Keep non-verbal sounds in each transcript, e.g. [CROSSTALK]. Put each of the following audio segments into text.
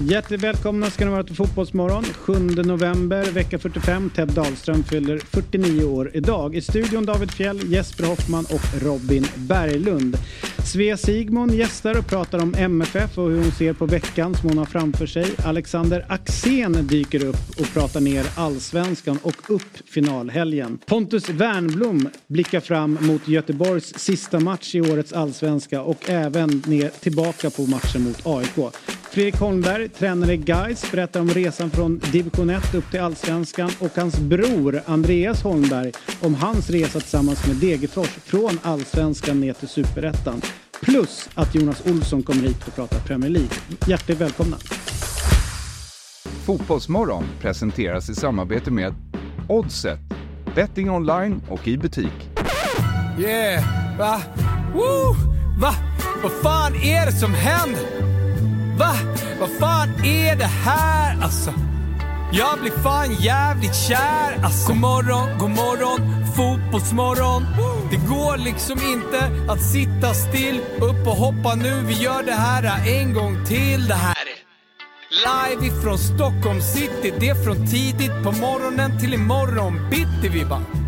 Hjärtligt välkomna ska ni vara till Fotbollsmorgon. 7 november, vecka 45. Ted Dahlström fyller 49 år idag. I studion David Fjell, Jesper Hoffman och Robin Berglund. Svea Sigmund gästar och pratar om MFF och hur hon ser på veckan som hon har framför sig. Alexander Axén dyker upp och pratar ner allsvenskan och upp finalhelgen. Pontus Wernblom blickar fram mot Göteborgs sista match i årets allsvenska och även ner tillbaka på matchen mot AIK. Fredrik Holmberg, tränare i Gais, berättar om resan från division 1 upp till allsvenskan och hans bror Andreas Holmberg om hans resa tillsammans med Degerfors från allsvenskan ner till superettan. Plus att Jonas Olsson kommer hit och pratar Premier League. Hjärtligt välkomna! Fotbollsmorgon presenteras i samarbete med Oddset, betting online och i butik. Yeah, va? Woo! Va? Vad fan är det som händer? Va? Vad fan är det här alltså? Jag blir fan jävligt kär alltså. God morgon, god morgon, fotbollsmorgon. Det går liksom inte att sitta still. Upp och hoppa nu, vi gör det här en gång till. Det här är live ifrån Stockholm city. Det är från tidigt på morgonen till imorgon bitti vi bara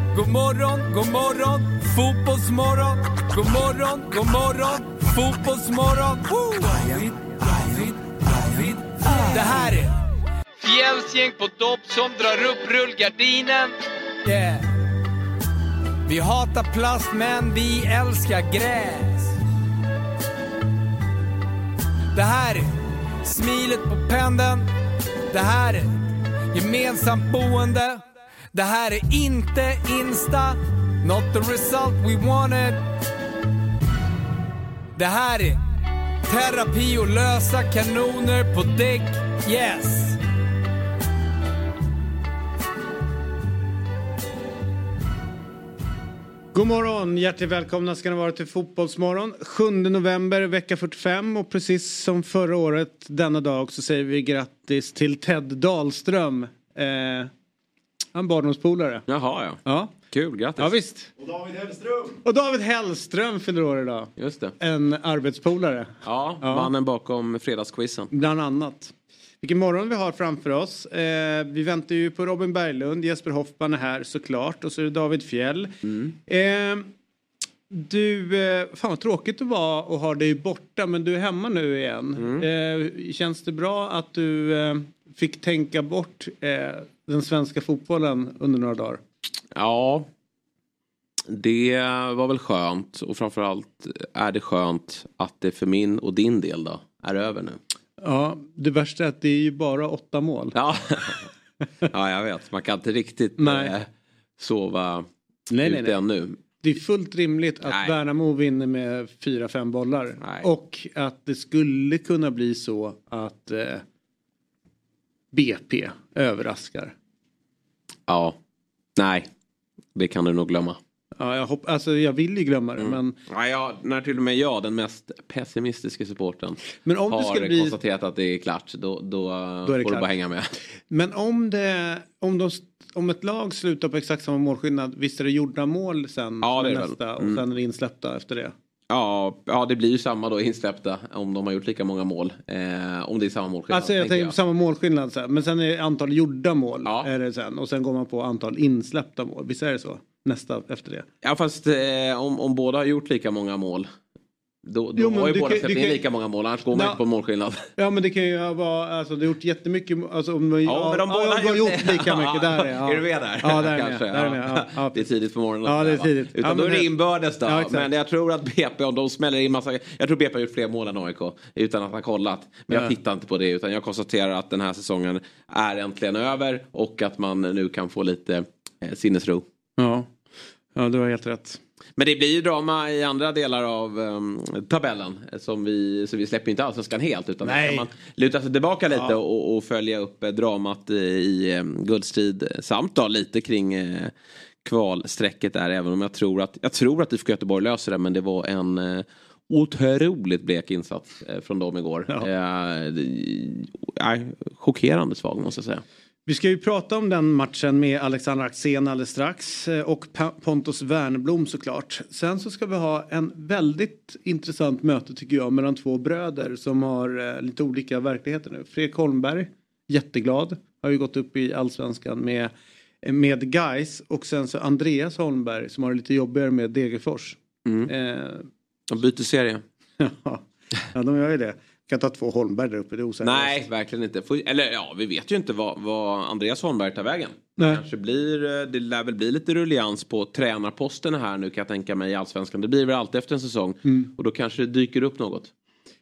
God morgon, god morgon, fotbollsmorgon. God morgon, god morgon, fotbollsmorgon. David, David, David. Det här är Fjällsgäng på dopp som drar upp rullgardinen. Yeah. Vi hatar plast men vi älskar gräs. Det här är smilet på pendeln. Det här är gemensamt boende. Det här är inte Insta, not the result we wanted. Det här är terapi och lösa kanoner på däck, yes. God morgon, hjärtligt välkomna ska ni vara till Fotbollsmorgon. 7 november, vecka 45 och precis som förra året denna dag så säger vi grattis till Ted Dahlström. Eh, en barndomspolare. Jaha ja. Ja. Kul, grattis. Ja visst. Och David Hellström. Och David Hellström fyller år idag. Just det. En arbetspolare. Ja, Ja. mannen bakom fredagsquizen. Bland annat. Vilken morgon vi har framför oss. Eh, vi väntar ju på Robin Berglund, Jesper Hoffman är här såklart och så är det David Fjell. Eh, du, eh, fan vad tråkigt det var att ha dig borta men du är hemma nu igen. Eh, känns det bra att du eh, fick tänka bort eh, den svenska fotbollen under några dagar? Ja, det var väl skönt och framförallt är det skönt att det för min och din del då är över nu. Ja, det värsta är att det är ju bara åtta mål. Ja, [LAUGHS] ja jag vet. Man kan inte riktigt Nej. eh, sova Nej, ut nej, nej. ännu. Det är fullt rimligt att Nej. Värnamo vinner med 4-5 bollar. Nej. Och att det skulle kunna bli så att eh, BP överraskar. Ja, nej. Det kan du nog glömma. Ja, jag, hopp, alltså, jag vill ju glömma det men, Ja, ja, när till och med jag, den mest pessimistiska supporten men om det har skulle bli... konstaterat att det är klart, då, då, det får du klart. bara hänga med. Men om det... Om, de, om ett lag slutar på exakt samma målskillnad, visst är det gjorda mål sen? Ja, det är det väl. nästa, och Mm. sen är det insläppta efter det? Ja, ja, det blir ju samma då insläppta om de har gjort lika många mål. Eh, om det är samma målskillnad. Alltså jag tänker på samma målskillnad sen. Men sen är det antal gjorda mål. Ja. Är det sen. Och sen går man på antal insläppta mål. Visst är det så? Nästa efter det. Ja, fast eh, om, om båda har gjort lika många mål. Då, då Jo, har ju du båda släppt du in lika många mål, annars går man inte på målskillnad. Ja men det kan ju vara, alltså det har gjort jättemycket, alltså om Ja, men de båda ja, har gjort det. lika mycket, där är ja. [LAUGHS] Är du med där? Ja, där är Kanske, med. Där är med. Ja, det är tidigt på morgonen. Ja, det är tidigt. Utan Ja, då är det inbördes då. Ja, men jag tror att BP, om de smäller in massa... Jag tror BP har gjort fler mål än AIK utan att ha kollat. Men jag Ja. tittar inte på det utan jag konstaterar att den här säsongen är äntligen över och att man nu kan få lite eh, sinnesro. ja. Ja, du har helt rätt. Men det blir ju drama i andra delar av um, tabellen. Som vi, så vi släpper inte allsvenskan helt. Utan Nej. kan man luta sig tillbaka lite ja. och, och, följa upp eh, dramat i um, guldstrid. Samt då lite kring uh, kvalsträcket där. Även om jag tror att, jag tror att IFK Göteborg löser det. Men det var en uh, otroligt blek insats uh, från dem igår. Ja. Uh, chockerande svag måste jag säga. Vi ska ju prata om den matchen med Alexander Axén alldeles strax eh, och Pontus Wernblom såklart. Sen så ska vi ha en väldigt intressant möte tycker jag mellan två bröder som har eh, lite olika verkligheter nu. Fredrik Holmberg, jätteglad, har ju gått upp i allsvenskan med, med Guys och sen så Andreas Holmberg som har det lite jobbigare med Degerfors. Mm. Eh, de byter serie. [LAUGHS] ja, de gör ju det kan ta två Holmberg där uppe, det är osäkert. Nej, verkligen inte. Eller ja, vi vet ju inte vad, vad Andreas Holmberg tar vägen. Nej. Kanske blir, eh, det lär väl bli lite rullians på tränarposten här nu kan jag tänka mig i Allsvenskan. Det blir väl alltid efter en säsong. Mm. Och då kanske det dyker upp något.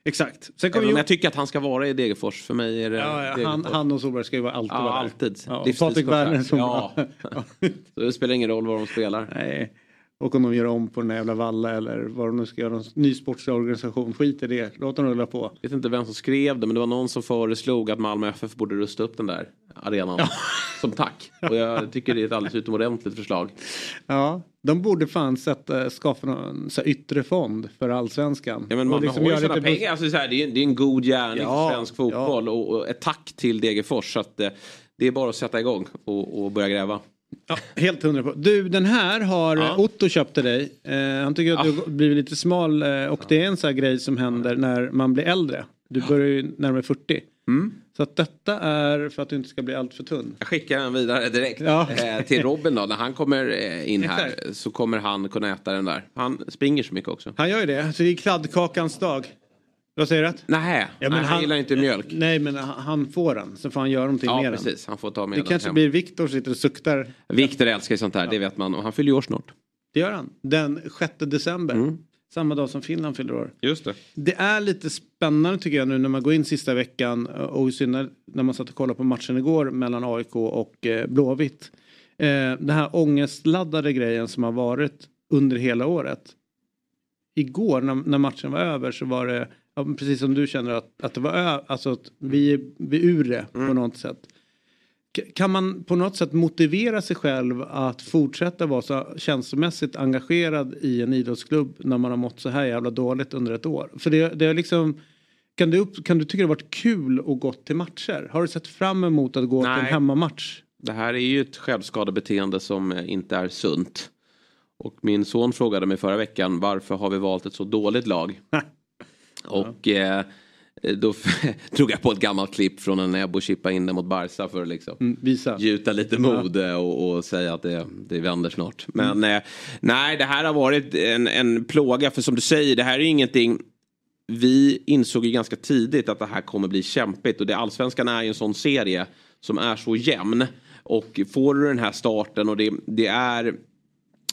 Exakt. Sen Även om jag tycker att han ska vara i Degerfors. För mig är det ja, ja, han, han, och Solberg ska ju alltid ja, vara där. alltid. Ja, Patrik Werner som ja. [LAUGHS] Så det spelar ingen roll var de spelar. Nej. Och om de gör om på den jävla Valla eller vad de nu ska göra, någon ny sportslig organisation, skit i det. Låt dem rulla på. Jag vet inte vem som skrev det men det var någon som föreslog att Malmö FF borde rusta upp den där arenan. Ja. [LAUGHS] Som tack. Och jag tycker det är ett alldeles utomordentligt förslag. Ja, de borde fan sätta, skapa någon så yttre fond för allsvenskan. Ja men Malmö liksom har ju sådana pengar. Alltså, så här, det, är, det är en god gärning ja, för svensk fotboll. Ja. Och, och, ett tack till Degerfors. Så att, eh, det är bara att sätta igång och, och börja gräva. Ja, helt hundra på. Du, den här har ja. Otto köpt till dig. Eh, han tycker att ja. du blivit lite smal eh, och det är en sån här grej som händer när man blir äldre. Du börjar ju närmare 40. Mm. Så att detta är för att du inte ska bli allt för tunn. Jag skickar den vidare direkt ja. eh, till Robin då. När han kommer eh, in här så kommer han kunna äta den där. Han springer så mycket också. Han gör ju det. Så det är kladdkakans dag. Vad säger du? Nej, ja, men nej, han, han gillar inte mjölk. Nej, men han får den. Så får han göra någonting ja, med precis. den. Han får ta med det kanske hem. blir Viktor som sitter och suktar. Viktor älskar ju sånt här, ja. det vet man. Och han fyller år snart. Det gör han. Den 6 december. Mm. Samma dag som Finland fyller år. Just det. Det är lite spännande tycker jag nu när man går in sista veckan och i synnerhet när man satt och kollade på matchen igår mellan AIK och eh, Blåvitt. Eh, den här ångestladdade grejen som har varit under hela året. Igår när, när matchen var över så var det ja, precis som du känner att, att det var ö, alltså att vi, vi är ur det mm. på något sätt. Kan man på något sätt motivera sig själv att fortsätta vara så känslomässigt engagerad i en idrottsklubb när man har mått så här jävla dåligt under ett år? För det, det är liksom kan du, kan du tycka det varit kul att gå till matcher? Har du sett fram emot att gå Nej. till en hemmamatch? Det här är ju ett självskadebeteende som inte är sunt. Och min son frågade mig förra veckan varför har vi valt ett så dåligt lag? [LAUGHS] Och eh, då [LAUGHS] drog jag på ett gammalt klipp från en Ebbo chippa in det mot Barca för att liksom mm, visa. gjuta lite mod ja. och, och, säga att det, det vänder snart. Men mm. eh, nej, det här har varit en, en plåga för som du säger, det här är ingenting vi insåg ju ganska tidigt att det här kommer bli kämpigt och det allsvenskan är ju en sån serie som är så jämn. Och får du den här starten och det, det är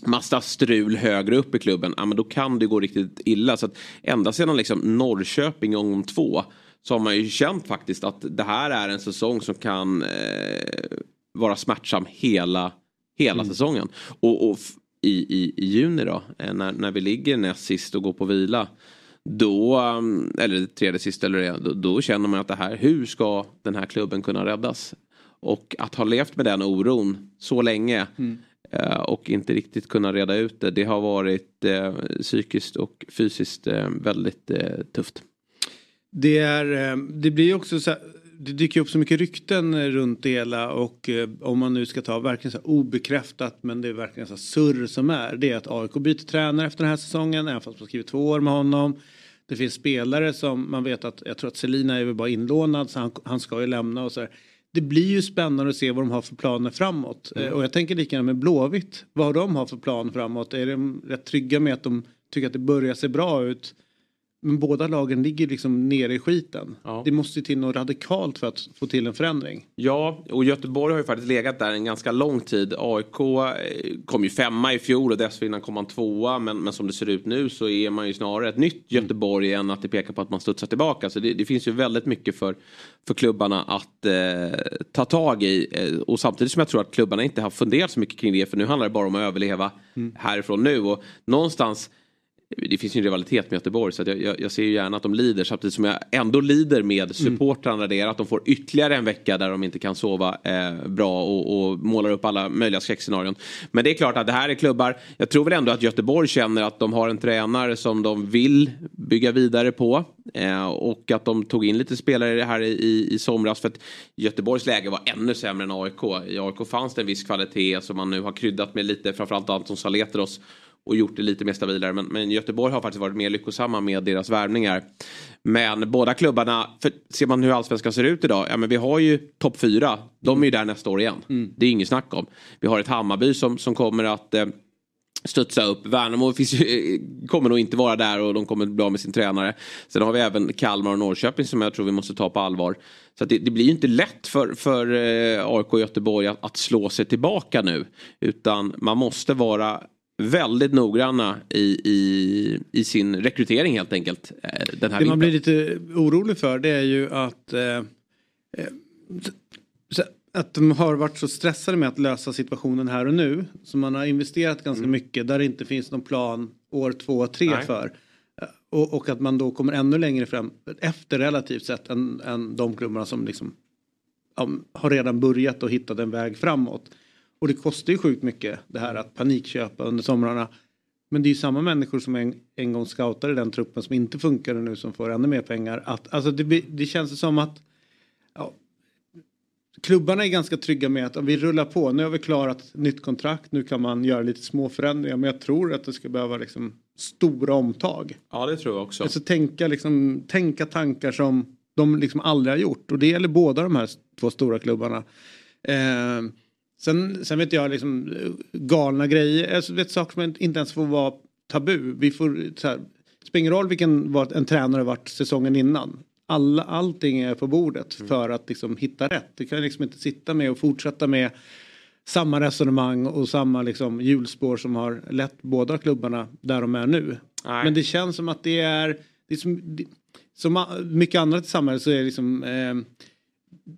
massa strul högre upp i klubben, ja, men då kan det gå riktigt illa. Så att ända sedan liksom Norrköping gång två så har man ju känt faktiskt att det här är en säsong som kan eh, vara smärtsam hela, hela mm. säsongen. Och, och i, i, i, juni då, eh, när, när vi ligger näst sist och går på vila. Då, mm, eller tredje sist eller det, då, då känner man att det här, hur ska den här klubben kunna räddas? Och att ha levt med den oron så länge mm. Eh, och inte riktigt kunna reda ut det. Det har varit eh, psykiskt och fysiskt eh, väldigt eh, tufft. Det, är, eh, det blir också så här, det dyker upp så mycket rykten eh, runt det hela och eh, om man nu ska ta verkligen så obekräftat men det är verkligen så här surr som är. Det är att AIK byter tränare efter den här säsongen även fast man skrivit två år med honom. Det finns spelare som man vet att, jag tror att Selina är väl bara inlånad så han, han ska ju lämna och så här det blir ju spännande att se vad de har för planer framåt. Mm. Och jag tänker likadant med Blåvitt. Vad de har för plan framåt. Är de rätt trygga med att de tycker att det börjar se bra ut? Men båda lagen ligger liksom nere i skiten. Ja. Det måste till något radikalt för att få till en förändring. Ja, och Göteborg har ju faktiskt legat där en ganska lång tid. AIK eh, kom ju femma i fjol och dessförinnan kom man tvåa. Men, men som det ser ut nu så är man ju snarare ett nytt Göteborg än att det pekar på att man studsar tillbaka. Så det, det finns ju väldigt mycket för, för klubbarna att eh, ta tag i. Eh, och samtidigt som jag tror att klubbarna inte har funderat så mycket kring det. För nu handlar det bara om att överleva härifrån nu. Och någonstans det finns ju en rivalitet med Göteborg så jag, jag, jag ser ju gärna att de lider samtidigt som jag ändå lider med supportrarna där. Att de får ytterligare en vecka där de inte kan sova eh, bra och, och målar upp alla möjliga skräckscenarion. Men det är klart att det här är klubbar. Jag tror väl ändå att Göteborg känner att de har en tränare som de vill bygga vidare på. Eh, och att de tog in lite spelare här i, i, i somras. För att Göteborgs läge var ännu sämre än AIK. I AIK fanns det en viss kvalitet som man nu har kryddat med lite, framförallt Anton Saletros och gjort det lite mer stabilare. Men, men Göteborg har faktiskt varit mer lyckosamma med deras värvningar. Men båda klubbarna, för ser man hur allsvenskan ser ut idag, ja men vi har ju topp fyra. De är ju där nästa år igen. Det är inget snack om. Vi har ett Hammarby som, som kommer att eh, studsa upp. Värnamo ju, kommer nog inte vara där och de kommer bli av med sin tränare. Sen har vi även Kalmar och Norrköping som jag tror vi måste ta på allvar. Så det, det blir ju inte lätt för, för eh, AIK och Göteborg att, att slå sig tillbaka nu. Utan man måste vara väldigt noggranna i, i, i sin rekrytering helt enkelt. eh, Den här Det man vintern. blir lite orolig för det är ju att eh, eh, att de har varit så stressade med att lösa situationen här och nu. Så man har investerat ganska mycket där det inte finns någon plan år två och tre Nej. för. Eh, Och, och att man då kommer ännu längre fram efter relativt sett än, än de klubbarna som liksom ja, har redan börjat och hittat en väg framåt. Och det kostar ju sjukt mycket det här att panikköpa under somrarna. Men det är ju samma människor som en, en gång scoutade den truppen som inte funkade nu som får ännu mer pengar. Att, alltså det, det känns som att ja, klubbarna är ganska trygga med att vi rullar på. Nu har vi klarat ett nytt kontrakt. Nu kan man göra lite små förändringar. Men jag tror att det ska behöva liksom stora omtag. Ja det tror jag också. Alltså tänka, liksom, tänka tankar som de liksom aldrig har gjort. Och det gäller båda de här två stora klubbarna. Eh, sen, sen vet jag liksom eh, galna grejer. Alltså, vet, saker som inte ens får vara tabu. Vi får, så här, spelar ingen roll vilken var en tränare varit säsongen innan. Alla, allting är på bordet för att liksom, hitta rätt. Du kan liksom inte sitta med och fortsätta med samma resonemang och samma liksom, hjulspår som har lett båda klubbarna där de är nu. Nej. Men det känns som att det är, det är som, det, som mycket annat i samhället så är det liksom eh,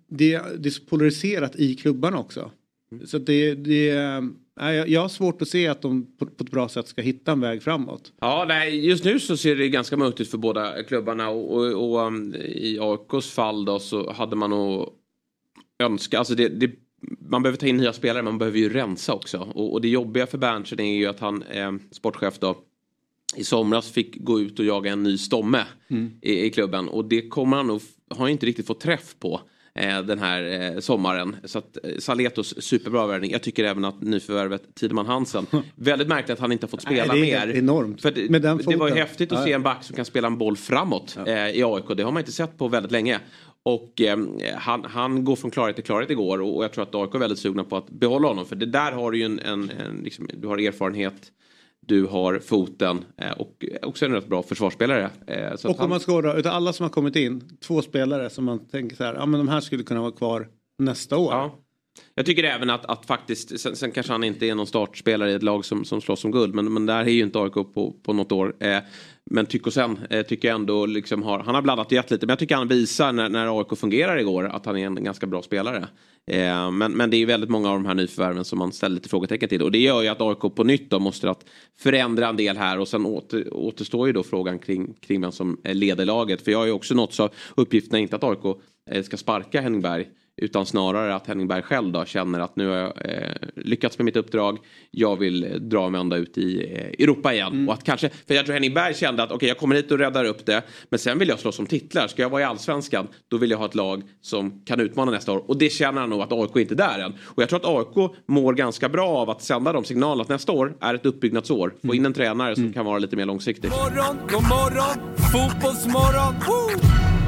det, det är så polariserat i klubbarna också. Så att det, det nej, jag- har svårt att se att de på, ett bra sätt ska hitta en väg framåt. Ja, nej, just nu så ser det ganska mörkt ut för båda klubbarna och, och, och um, i AIKs fall då så hade man nog önskat, alltså det, det, man behöver ta in nya spelare, man behöver ju rensa också. Och, och det jobbiga för Berntsen är ju att han, eh, sportchef då, i somras fick gå ut och jaga en ny stomme i, i klubben och det kommer han nog, har inte riktigt fått träff på eh, den här eh, sommaren. Så att eh, Saletos superbra värvning. Jag tycker även att nyförvärvet Tideman Hansen, [LAUGHS] väldigt märkligt att han inte har fått spela Nej, det är mer. enormt. För det, det var ju häftigt att Ja, se ja. en back som kan spela en boll framåt eh, i AIK. Det har man inte sett på väldigt länge. Och eh, han, han går från klarhet till klarhet igår och, och jag tror att AIK är väldigt sugna på att behålla honom. För det där har du ju en, en, en liksom, du har erfarenhet, du har foten eh, och också en rätt bra försvarsspelare. Eh, så Och om man ska då, utav alla som har kommit in, två spelare som man tänker så här, ja men de här skulle kunna vara kvar nästa år. Ja. Jag tycker även att, att faktiskt, sen, sen kanske han inte är någon startspelare i ett lag som, som slåss om guld, men, men där är ju inte AIK på, på något år. Eh, men Tykosen eh, tycker jag ändå liksom har, han har blandat och gett lite, men jag tycker han visar när, när AIK fungerar igår att han är en ganska bra spelare. Eh, men, men det är väldigt många av de här nyförvärven som man ställer lite frågetecken till och det gör ju att AIK på nytt då måste att förändra en del här och sen åter, återstår ju då frågan kring, kring vem som leder laget. För jag har ju också nått så uppgifterna inte att AIK eh, ska sparka Henning Berg utan snarare att Henning Berg själv då känner att nu har jag eh, lyckats med mitt uppdrag. Jag vill eh, dra mig ända ut i eh, Europa igen. Och att kanske, för jag tror Henning Berg kände att okej jag kommer hit och räddar upp det. Men sen vill jag slåss om titlar. Ska jag vara i allsvenskan då vill jag ha ett lag som kan utmana nästa år. Och det känner han nog att AIK inte är där än. Och jag tror att AIK mår ganska bra av att sända de signalerna att nästa år är ett uppbyggnadsår. Få in en tränare som kan vara lite mer långsiktig. morgon, god morgon, fotbollsmorgon. Woo!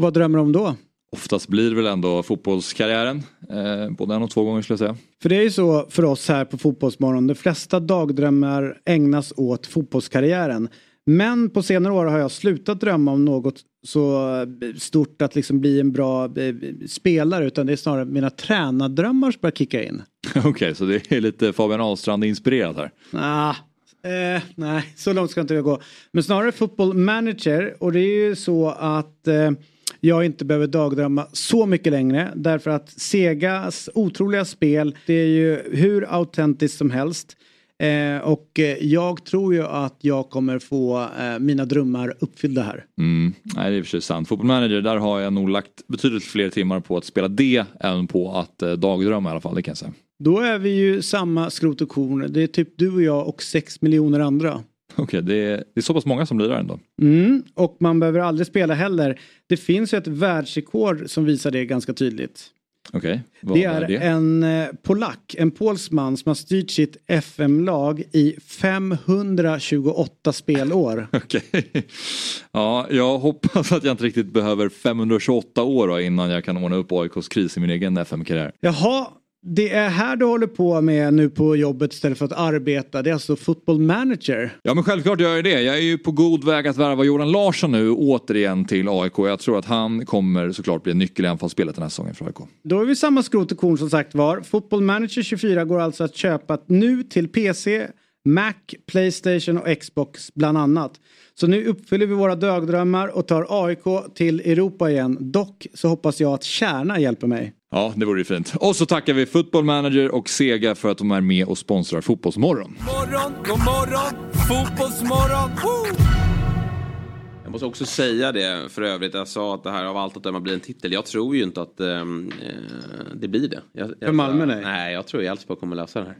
Vad drömmer du om då? Oftast blir det väl ändå fotbollskarriären. Eh, både en och två gånger skulle jag säga. För det är ju så för oss här på Fotbollsmorgon. De flesta dagdrömmar ägnas åt fotbollskarriären. Men på senare år har jag slutat drömma om något så stort att liksom bli en bra eh, spelare utan det är snarare mina tränardrömmar som börjar kicka in. [LAUGHS] Okej, okay, så det är lite Fabian Ahlstrand inspirerat här? Ah, eh, nej, så långt ska inte jag gå. Men snarare football manager och det är ju så att eh, jag inte behöver dagdrömma så mycket längre. Därför att Segas otroliga spel, det är ju hur autentiskt som helst. Eh, och eh, jag tror ju att jag kommer få eh, mina drömmar uppfyllda här. Mm. Nej, det är för sig sant. Football Manager, där har jag nog lagt betydligt fler timmar på att spela det än på att eh, dagdrömma i alla fall, det kan jag säga. Då är vi ju samma skrot och korn. Det är typ du och jag och sex miljoner andra. [LAUGHS] Okej, okay, det, är, det är så pass många som lirar ändå. Mm, och man behöver aldrig spela heller. Det finns ju ett världsrekord som visar det ganska tydligt. Okej, okay, det är, är det? en eh, polack, en polsman som har styrt sitt FM-lag i 528 spelår. [LAUGHS] Okej. Okay. Ja, jag hoppas att jag inte riktigt behöver 528 år innan jag kan ordna upp AIKs kris i min egen FM-karriär. Jaha, det är här du håller på med nu på jobbet istället för att arbeta. Det är alltså football manager. Ja men självklart gör jag det. Jag är ju på god väg att värva Jordan Larsson nu återigen till AIK. Jag tror att han kommer såklart bli en nyckel i anfallsspelet den här säsongen för AIK. Då är vi samma skrot och korn som sagt var. Football manager 24 går alltså att köpa nu till PC, Mac, Playstation och Xbox bland annat. Så nu uppfyller vi våra dagdrömmar och tar AIK till Europa igen. Dock så hoppas jag att Kärna hjälper mig. Ja, det vore ju fint. Och så tackar vi Football Manager och Sega för att de är med och sponsrar Fotbollsmorgon. Morgon, god morgon, Fotbollsmorgon! Woo! Jag måste också säga det för övrigt. Jag sa att det här av allt att döma blir en titel. Jag tror ju inte att eh, det blir det. Jag, jag, för Malmö nej? Nej, jag tror Elfsborg kommer lösa det här.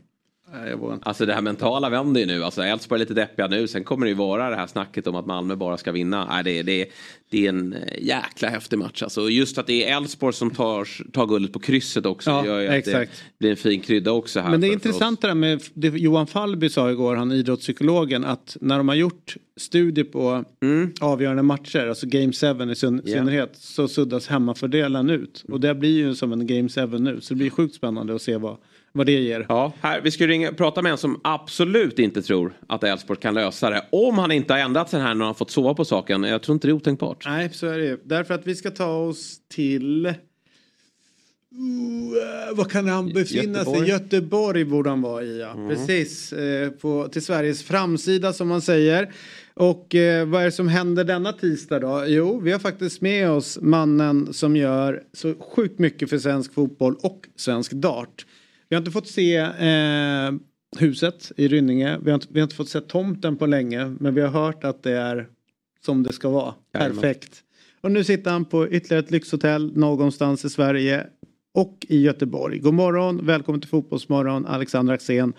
Alltså det här mentala vänder ju nu. Alltså Elfsborg är lite deppiga nu. Sen kommer det ju vara det här snacket om att Malmö bara ska vinna. Nej, det, det, det är en eh, jäkla häftig match. Alltså just att det är Elfsborg som tar, tar guldet på krysset också. Ja, gör ju exakt. att det blir en fin krydda också här. Men det är intressant det där med det Johan Fallby sa igår, han idrottspsykologen, att när de har gjort studier på mm. avgörande matcher, alltså Game 7 i synnerhet, yeah. så suddas hemmafördelen ut. Och det blir ju som en Game 7 nu. Så det blir sjukt spännande att se vad vad det ger. Ja, här, vi ska ringa, prata med en som absolut inte tror att Elfsborg kan lösa det. Om han inte har ändrat sig här när han fått sova på saken. Jag tror inte det är otänkbart. Nej, så är det Därför att vi ska ta oss till... Uh, vad kan han befinna Göteborg. sig? Göteborg borde han vara i ja. Mm. Precis. Eh, på, till Sveriges framsida som man säger. Och eh, vad är det som händer denna tisdag då? Jo, vi har faktiskt med oss mannen som gör så sjukt mycket för svensk fotboll och svensk dart. Vi har inte fått se eh, huset i Rynninge. Vi har, inte, vi har inte fått se tomten på länge. Men vi har hört att det är som det ska vara. Perfekt. Och nu sitter han på ytterligare ett lyxhotell någonstans i Sverige och i Göteborg. God morgon, välkommen till Fotbollsmorgon, Alexander Axén.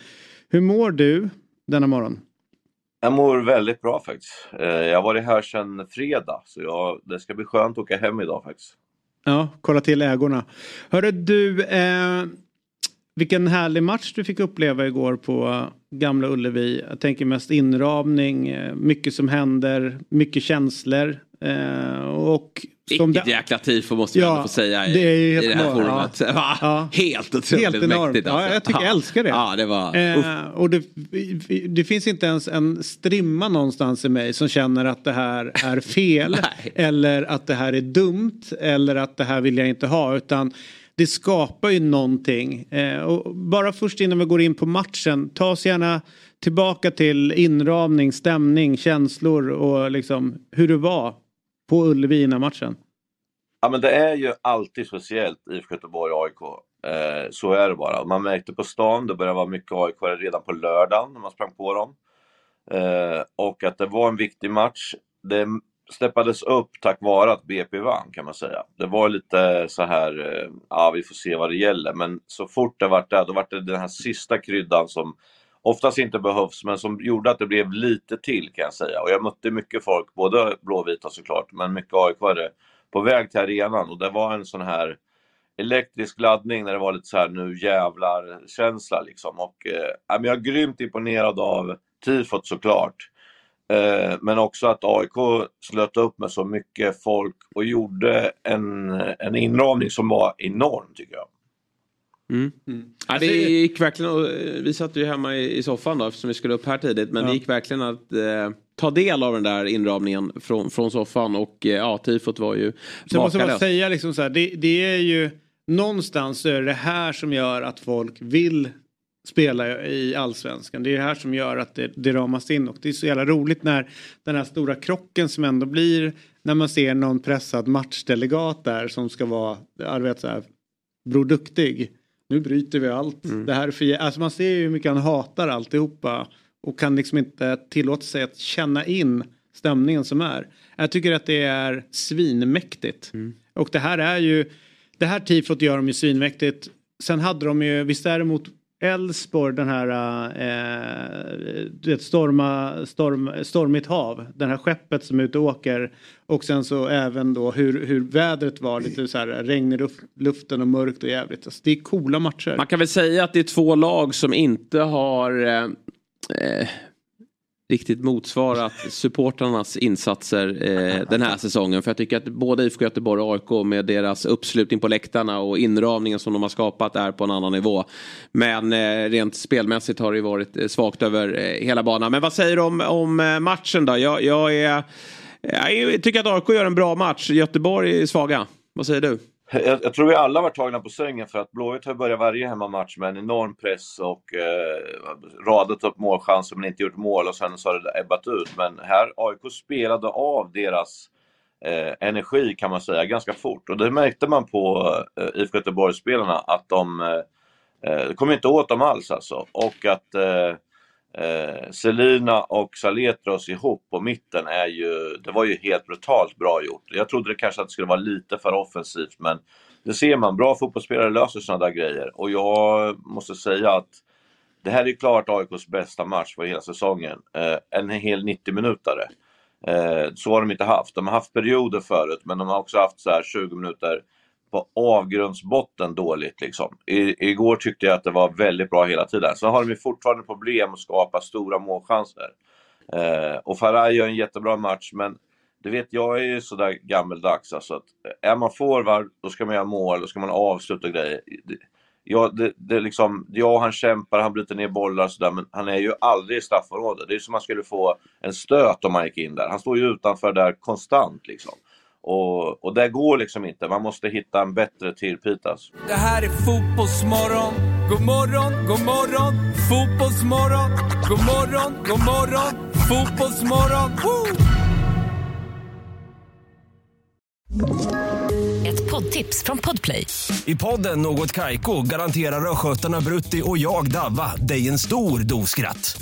Hur mår du denna morgon? Jag mår väldigt bra faktiskt. Eh, jag har varit här sedan fredag så jag, det ska bli skönt att åka hem idag faktiskt. Ja, kolla till ägorna. Hörru du, eh, vilken härlig match du fick uppleva igår på Gamla Ullevi. Jag tänker mest inramning, eh, mycket som händer, mycket känslor. Eh, och som Vilket det... jäkla tifo måste jag ja, få säga i, det, är helt i det här forumet. Ja. Ja. Helt otroligt helt enormt. mäktigt. Alltså. Ja, jag tycker jag älskar det. Ja, det var, eh, och det, det, finns inte ens en strimma någonstans i mig som känner att det här är fel. [LAUGHS] eller att det här är dumt. Eller att det här vill jag inte ha. Utan det skapar ju någonting. Eh, och bara först innan vi går in på matchen, ta oss gärna tillbaka till inramning, stämning, känslor och liksom hur det var på Ullevi innan matchen. Ja men det är ju alltid speciellt IFK Göteborg-AIK. Eh, så är det bara. Man märkte på stan, det började vara mycket AIK redan på lördagen när man sprang på dem. Eh, och att det var en viktig match. Det steppades upp tack vare att BP vann kan man säga. Det var lite så här, eh, ja vi får se vad det gäller, men så fort det vart det, då vart det den här sista kryddan som oftast inte behövs, men som gjorde att det blev lite till kan jag säga. Och jag mötte mycket folk, både blåvita såklart, men mycket aik på väg till arenan och det var en sån här elektrisk laddning när det var lite så här nu jävlar-känsla liksom. Och eh, jag är grymt imponerad av tifot såklart. Eh, men också att AIK slöt upp med så mycket folk och gjorde en, en inramning som var enorm tycker jag. Mm. Mm. Ja, det alltså, gick verkligen, vi satt ju hemma i, soffan då eftersom vi skulle upp här tidigt. Men ja. det gick verkligen att eh, ta del av den där inramningen från, från soffan. Och eh, ja, tifot var ju Så måste man säga liksom så här, det, det är ju någonstans är det här som gör att folk vill spela i allsvenskan. Det är det här som gör att det, det ramas in och det är så jävla roligt när den här stora krocken som ändå blir när man ser någon pressad matchdelegat där som ska vara, jag vet så här, Bror Duktig. Nu bryter vi allt. Mm. Det här är för, alltså man ser ju hur mycket han hatar alltihopa och kan liksom inte tillåta sig att känna in stämningen som är. Jag tycker att det är svinmäktigt. Mm. Och det här är ju det här tifot gör de ju svinmäktigt. Sen hade de ju, visst är det mot Elfsborg den här eh, storma, storm, stormigt hav. Den här skeppet som är ute och åker. Och sen så även då hur, hur vädret var. Lite så här regn i luften och mörkt och jävligt. Alltså, det är coola matcher. Man kan väl säga att det är två lag som inte har eh, eh riktigt motsvarat supportrarnas insatser eh, den här säsongen. För jag tycker att både IFK Göteborg och AIK med deras uppslutning på läktarna och inramningen som de har skapat är på en annan nivå. Men eh, rent spelmässigt har det varit eh, svagt över eh, hela banan. Men vad säger du om, om eh, matchen då? Jag, jag, är, jag tycker att AIK gör en bra match. Göteborg är svaga. Vad säger du? Jag, jag, tror vi alla var tagna på sängen för att Blåvitt har börjat varje hemmamatch med en enorm press och eh, radat upp målchanser men inte gjort mål och sen så har det ebbat ut. Men här, AIK spelade av deras eh, energi kan man säga ganska fort och det märkte man på eh, IFK Göteborg-spelarna att de eh, eh kom inte åt dem alls alltså. Och att eh, Eh, Selina och Saletros ihop på mitten är ju, det var ju helt brutalt bra gjort. Jag trodde det kanske att det skulle vara lite för offensivt men det ser man, bra fotbollsspelare löser sådana där grejer och jag måste säga att det här är klart AIKs bästa match för hela säsongen. Eh, en hel 90-minutare. Eh, så har de inte haft. De har haft perioder förut men de har också haft så här 20 minuter på avgrundsbotten dåligt. Liksom. I, igår tyckte jag att det var väldigt bra hela tiden. Sen har de fortfarande problem att skapa stora målchanser. Eh, och Faraj gör en jättebra match, men du vet, jag är ju sådär gammeldags. Alltså att eh, är man forward, då ska man göra mål, då ska man avsluta grejer. Ja, det, det liksom, ja, han kämpar, han bryter ner bollar och sådär, men han är ju aldrig i straffområdet. Det är som att man skulle få en stöt om man gick in där. Han står ju utanför där konstant liksom. Och, och det går liksom inte. Man måste hitta en bättre tillpitas. Det här är Fotbollsmorgon. God morgon, god morgon. Fotbollsmorgon. God morgon, god morgon. Fotbollsmorgon. Woo! Ett poddtips från Podplay. I podden Något Kaiko garanterar östgötarna Brutti och jag, Davva, dig en stor dos skratt.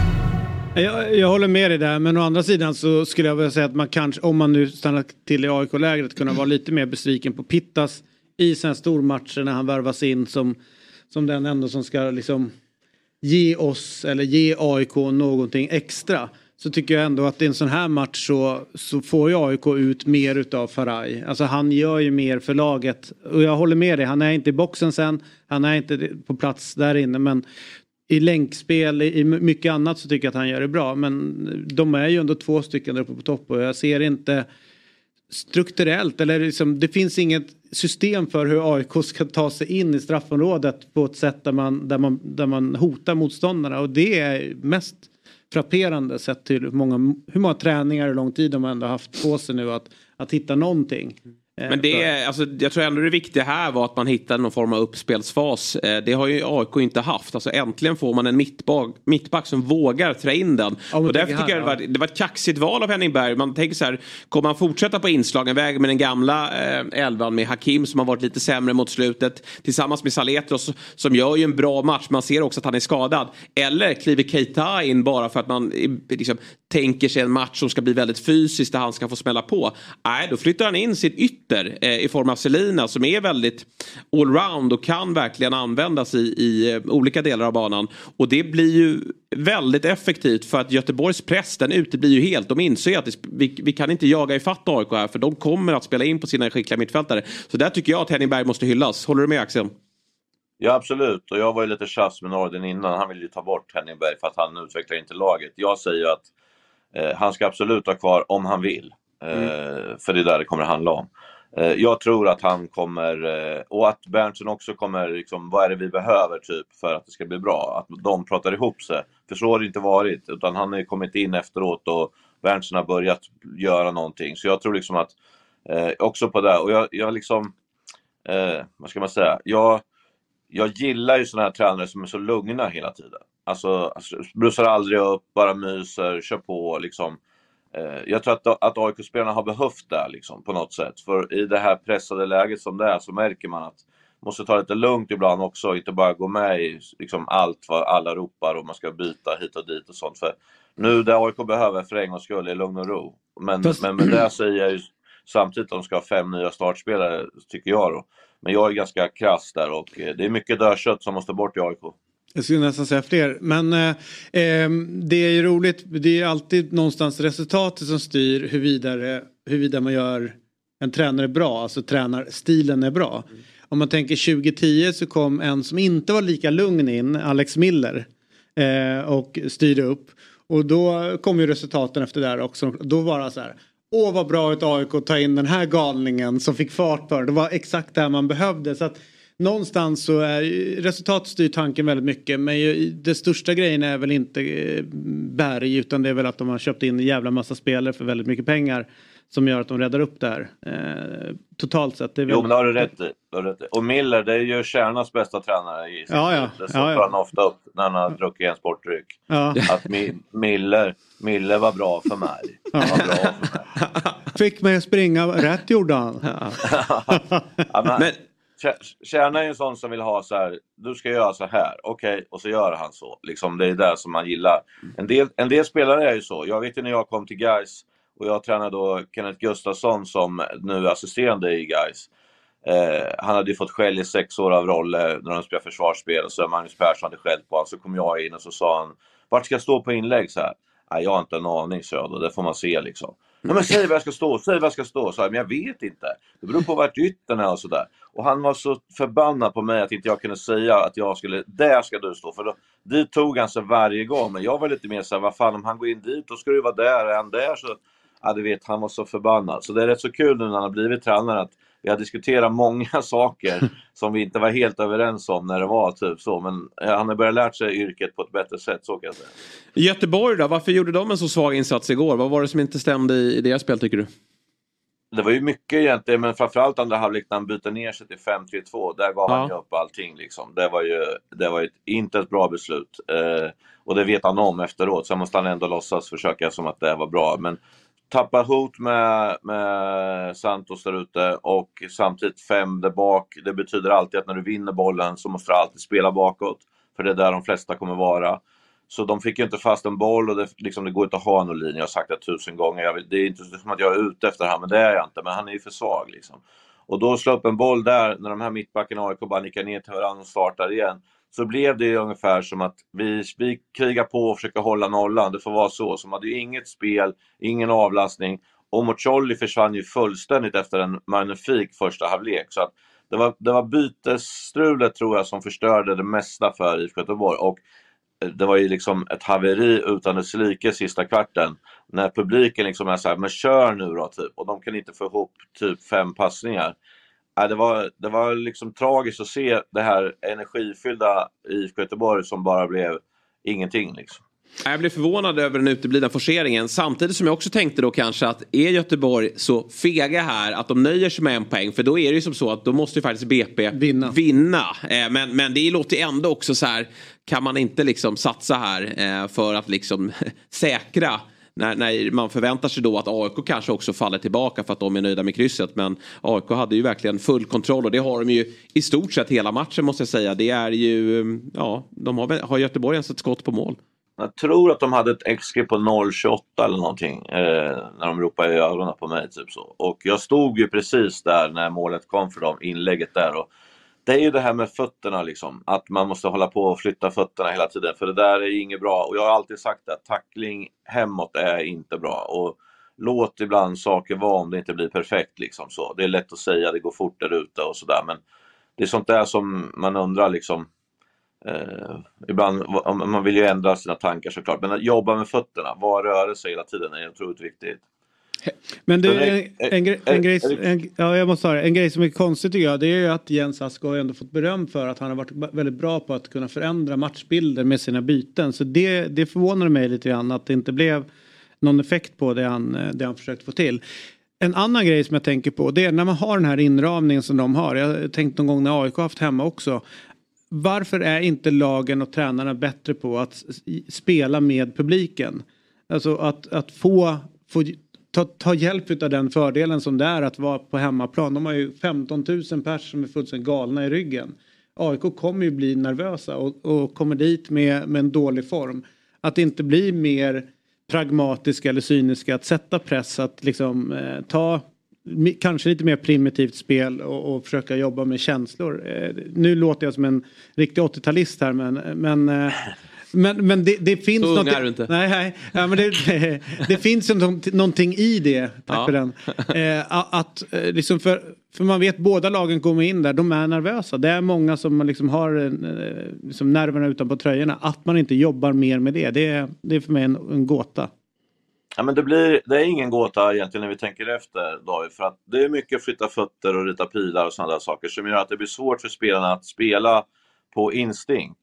Jag, jag, håller med dig där, men å andra sidan så skulle jag vilja säga att man kanske, om man nu stannar till i AIK-lägret, kunna vara lite mer besviken på Pittas i sina stormatcher när han värvas in som, som den ändå som ska liksom ge oss eller ge AIK någonting extra. Så tycker jag ändå att i en sån här match så, så får ju AIK ut mer utav Faraj. Alltså han gör ju mer för laget. Och jag håller med dig, han är inte i boxen sen. Han är inte på plats där inne men i länkspel, i mycket annat så tycker jag att han gör det bra. Men de är ju ändå två stycken där uppe på topp och jag ser inte strukturellt eller liksom, det finns inget system för hur AIK ska ta sig in i straffområdet på ett sätt där man, där man, där man hotar motståndarna och det är mest frapperande sett till hur många, hur många träningar och lång tid de ändå haft på sig nu att, att hitta någonting. Eh, Men det alltså, jag tror ändå det viktiga här var att man hittade någon form av uppspelsfas. Eh, Det har ju AIK inte haft. Alltså, äntligen får man en mittback, mittback som vågar trä in den. men och därför tycker jag här, det var, det var ett kaxigt val av Henning Berg. Man tänker så här, kommer han fortsätta på inslagen väg med den gamla eh, elvan med Hakim som har varit lite sämre mot slutet. Tillsammans med Saletros som gör ju en bra match. Man ser också att han är skadad. Eller kliver Keita in bara för att man liksom, tänker sig en match som ska bli väldigt fysisk där han ska få smälla på. Nej, då flyttar han in sin ytter eh, i form av Selina som är väldigt allround och kan verkligen användas i, i eh, olika delar av banan. Och det blir ju väldigt effektivt för att Göteborgs press den uteblir ju helt. De inser att vi, vi kan inte jaga ifatt AIK här för de kommer att spela in på sina skickliga mittfältare. Så där tycker jag att Henning Berg måste hyllas. Håller du med Axel? Ja absolut, och jag var ju lite tjafs med Norden innan. Han ville ju ta bort Henning Berg för att han utvecklar inte laget. Jag säger att eh, han ska absolut ha kvar om han vill. Eh, För det är där det kommer att handla om. Eh, jag tror att han kommer, eh, och att Berntsen också kommer, liksom, vad är det vi behöver typ för att det ska bli bra? Att de pratar ihop sig. För så har det inte varit, utan han har ju kommit in efteråt och Berntsen har börjat göra någonting. Så jag tror liksom att, eh, också på det, och jag, jag liksom, eh, vad ska man säga, jag, jag gillar ju sådana här tränare som är så lugna hela tiden. Alltså, alltså brussar aldrig upp, bara myser, kör på liksom. Eh, jag tror att, att AIK-spelarna har behövt det liksom, på något sätt. För i det här pressade läget som det är så märker man att man måste ta lite lugnt ibland också, inte bara gå med i liksom, allt vad alla ropar och man ska byta hit och dit och sånt. För nu det AIK behöver för en gångs skull är lugn och ro. Men, Fast- men med det säger jag ju samtidigt att de ska ha fem nya startspelare, tycker jag då. Men jag är ganska krass där och eh, det är mycket dödkött som måste bort i AIK. Jag skulle nästan säga fler. Men eh, ehm, det är ju roligt. Det är alltid någonstans resultatet som styr huruvida, hur vidare man gör en tränare bra. Alltså tränarstilen är bra. Om man tänker 2010 så kom en som inte var lika lugn in, Alex Miller. Eh, och styrde upp. Och då kom ju resultaten efter det här också. Då var det så här. Åh vad bra ett AIK att ta in den här galningen som fick fart på det. Det var exakt det man behövde. Så att någonstans så är resultat styr tanken väldigt mycket. Men ju, det största grejen är väl inte eh, Berg utan det är väl att de har köpt in en jävla massa spelare för väldigt mycket pengar. Som gör att de räddar upp det här. Eh, totalt sett. Det är väl... Jo, men det har du rätt i. Och Miller, det är ju Kärnas bästa tränare i Ja, ja. Det Ja, ja, ja. han ofta upp när han har druckit en sportdryck. Ja. Att Mi- Miller, Miller var bra för mig. Han var bra för mig. Fick mig att springa rätt gjorde han. Ja, men, Kärna är ju en sån som vill ha så här, du ska göra så här, okej, och så gör han så. Liksom, det är det som man gillar. En del, en del spelare är ju så. Jag vet ju när jag kom till Gais och jag tränade då Kenneth Gustafsson som nu är assisterande i Gais. Eh, han hade ju fått skäll i sex år av Rolle när de spelade försvarsspel och så Magnus Persson hade skällt på honom. Så kom jag in och så sa han, vart ska jag stå på inlägg? Så här, Nej, jag har inte en aning, sa jag då. Det får man se liksom. Nej, men säg var jag ska stå, säg var jag ska stå. Så jag, men jag vet inte. Det beror på vart yttern är och sådär. Och han var så förbannad på mig att inte jag kunde säga att jag skulle, där ska du stå. För då, dit tog han sig varje gång. Men jag var lite mer såhär, vad fan om han går in dit, då ska du vara där. Är han där så... Ja, du vet, han var så förbannad. Så det är rätt så kul nu när han har blivit tränare att vi har diskuterat många [LAUGHS] saker som vi inte var helt överens om när det var typ så. Men eh, han har börjat lärt sig yrket på ett bättre sätt, så kan jag säga. Göteborg då, varför gjorde de en så svag insats igår? Vad var det som inte stämde i, deras spel tycker du? Det var ju mycket egentligen, men framförallt andra halvlek när han byter ner sig till 5-3-2. Där gav Ja. han ju upp allting. Liksom. Det var ju, det var ett, inte ett bra beslut. Eh, och det vet han om efteråt. Sen måste han ändå låtsas försöka som att det var bra. Men tappa hot med, med Santos där ute och samtidigt fem där bak. Det betyder alltid att när du vinner bollen så måste du alltid spela bakåt. För det är där de flesta kommer vara. Så de fick ju inte fast en boll och det, liksom, det går inte att ha någon linje. Jag har sagt det tusen gånger. Jag vill, det är inte som att jag är ute efter honom, men det är jag inte. Men han är ju för svag. Liksom. Och då slå upp en boll där, när de här mittbackarna i AIK bara nickar ner till varandra och startar igen. Så blev det ungefär som att vi, vi krigar på och försöker hålla nollan. Det får vara så. Så de hade ju inget spel, ingen avlastning. Och Mocolli försvann ju fullständigt efter en magnifik första halvlek. Så att det var, det var bytesstrulet tror jag som förstörde det mesta för IFK Göteborg. Och eh, det var ju liksom ett haveri utan dess like sista kvarten. När publiken liksom är så här, men kör nu då typ. Och de kan inte få ihop typ fem passningar. Ja, det, var, det var liksom tragiskt att se det här energifyllda IFK Göteborg som bara blev ingenting. Liksom. Jag blev förvånad över den uteblivna forceringen. Samtidigt som jag också tänkte då kanske att är Göteborg så fega här att de nöjer sig med en poäng. För då är det ju som så att då måste ju faktiskt BP Vinna. vinna. Eh, Men, men det låter ju ändå också så här. Kan man inte liksom satsa här eh, för att liksom [LAUGHS] säkra när, när man förväntar sig då att AIK kanske också faller tillbaka för att de är nöjda med krysset. Men AIK hade ju verkligen full kontroll och det har de ju i stort sett hela matchen måste jag säga. Det är ju, ja, de har, har Göteborg ens ett skott på mål. Jag tror att de hade ett XG på 0,28 eller någonting eh, när de ropade i ögonen på mig. Typ så. Och jag stod ju precis där när målet kom för dem, inlägget där. Och det är ju det här med fötterna liksom, att man måste hålla på och flytta fötterna hela tiden för det där är inget bra. Och jag har alltid sagt att tackling hemåt är inte bra. Och låt ibland saker vara om det inte blir perfekt liksom så. Det är lätt att säga, det går fort där ute och sådär men det är sånt där som man undrar liksom Eh, ibland, man vill ju ändra sina tankar såklart, men att jobba med fötterna, vara rörelse hela tiden är otroligt viktigt. Men du, en, grej- är- en, grej, är- en, ja, jag måste ha det. En grej som är konstigt tycker jag, det är ju att Jens Ask har ändå fått beröm för att han har varit väldigt bra på att kunna förändra matchbilder med sina byten. Så det, det förvånar mig lite grann att det inte blev någon effekt på det han, eh, det han försökt få till. En annan grej som jag tänker på det är när man har den här inramningen som de har. Jag har tänkt någon gång när AIK haft hemma också. Varför är inte lagen och tränarna bättre på att spela med publiken? Alltså att, att få, få ta, ta hjälp av den fördelen som det är att vara på hemmaplan. De har ju 15 000 pers som är fullständigt galna i ryggen. AIK kommer ju bli nervösa och, och kommer dit med, med en dålig form. Att inte bli mer pragmatiska eller cyniska, att sätta press, att liksom eh, ta kanske lite mer primitivt spel och, och försöka jobba med känslor. Eh, nu låter jag som en riktig 80-talist här men, men eh, [LAUGHS] men, men det, det finns Så någonting- är du inte. Nej, nej. Ja, men det, [LAUGHS] det, finns ju någonting- i det. Tack Ja. för den. Eh, att, eh, liksom för, för man vet båda lagen kommer in där, de är nervösa. Det är många som liksom har eh, liksom nerverna utanpå tröjorna. Att man inte jobbar mer med det, det är, det är för mig en, en gåta. Ja, men det, blir, det är ingen gåta egentligen när vi tänker efter David, för att det är mycket flytta fötter och rita pilar och sådana där saker som gör att det blir svårt för spelarna att spela på instinkt.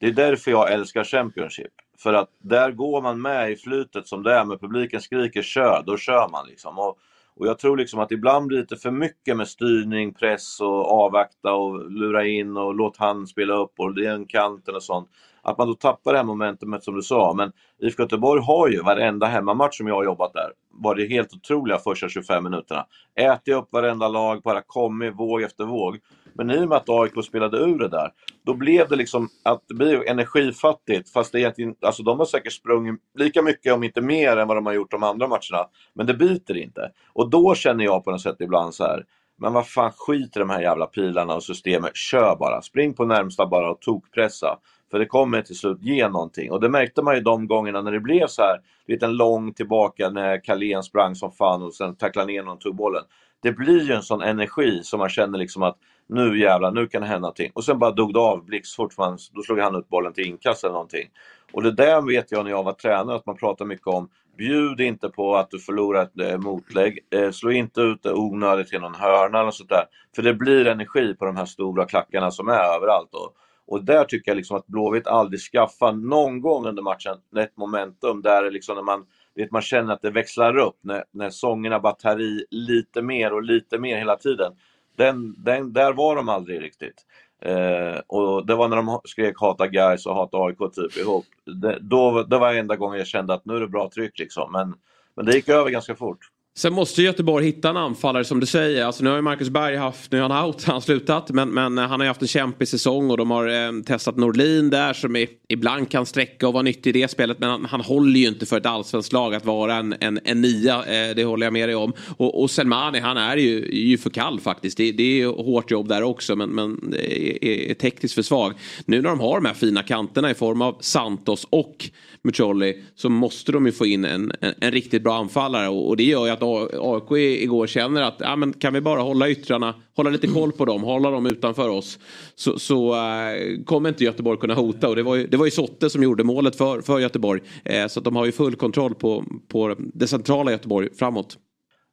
Det är därför jag älskar Championship. För att där går man med i flytet som det är, med publiken skriker kör, då kör man liksom. Och, och jag tror liksom att ibland blir det lite för mycket med styrning, press och avvakta och lura in och låt han spela upp och den kanten och sånt. Att man då tappar det här momentumet som du sa. Men IFK Göteborg har ju varenda hemmamatch som jag har jobbat där varit helt otroliga första 25 minuterna. Ätit upp varenda lag, bara kommit våg efter våg. Men i och med att AIK spelade ur det där, då blev det liksom att det blir energifattigt. Fast det egentligen, alltså de har säkert sprungit lika mycket, om inte mer, än vad de har gjort de andra matcherna. Men det biter inte. Och då känner jag på något sätt ibland så här, men vad fan skit i de här jävla pilarna och systemet. Kör bara. Spring på närmsta bara och tokpressa. För det kommer till slut ge någonting. Och det märkte man ju de gångerna när det blev så här, lite en lång tillbaka när Carlén sprang som fan och sen tacklade ner någon och tog bollen. Det blir ju en sån energi som man känner liksom att nu jävlar, nu kan det hända någonting. Och sen bara dog det av blixtfort, för då slog han ut bollen till inkast eller någonting. Och det där vet jag när jag var tränare, att man pratar mycket om Bjud inte på att du förlorar ett eh, motlägg. Eh, slå inte ut det onödigt till någon hörna eller sånt där. För det blir energi på de här stora klackarna som är överallt. Då. Och där tycker jag liksom att Blåvitt aldrig skaffar någon gång under matchen ett momentum där det liksom när man, vet, man känner att det växlar upp, när, när sångerna bara tar i lite mer och lite mer hela tiden. Den, den, där var de aldrig riktigt. Eh, och det var när de skrek hata guys och hata AIK typ ihop. Det, då, det var enda gången jag kände att nu är det bra tryck liksom. Men, men det gick över ganska fort. Sen måste Göteborg hitta en anfallare som du säger. Alltså nu har ju Marcus Berg haft, nu är han out, [LAUGHS] han har slutat. Men, men eh, han har ju haft en kämpig säsong och de har eh, testat Norlin där som är, ibland kan sträcka och vara nyttig i det spelet. Men han, han håller ju inte för ett allsvenskt lag att vara en, en, en nia. Eh, det håller jag med dig om. Och, och Selmani han är ju, ju för kall faktiskt. Det, det är ju hårt jobb där också men, men är, är, är tekniskt för svag. Nu när de har de här fina kanterna i form av Santos och Mucolli så måste de ju få in en, en, en riktigt bra anfallare och, och det gör ju att de AIK i- igår känner att ja, men kan vi bara hålla yttrarna, hålla lite koll på dem, hålla dem utanför oss så, så äh, kommer inte Göteborg kunna hota och det var ju, det var ju Sotte som gjorde målet för, för Göteborg eh, så att de har ju full kontroll på, på det centrala Göteborg framåt.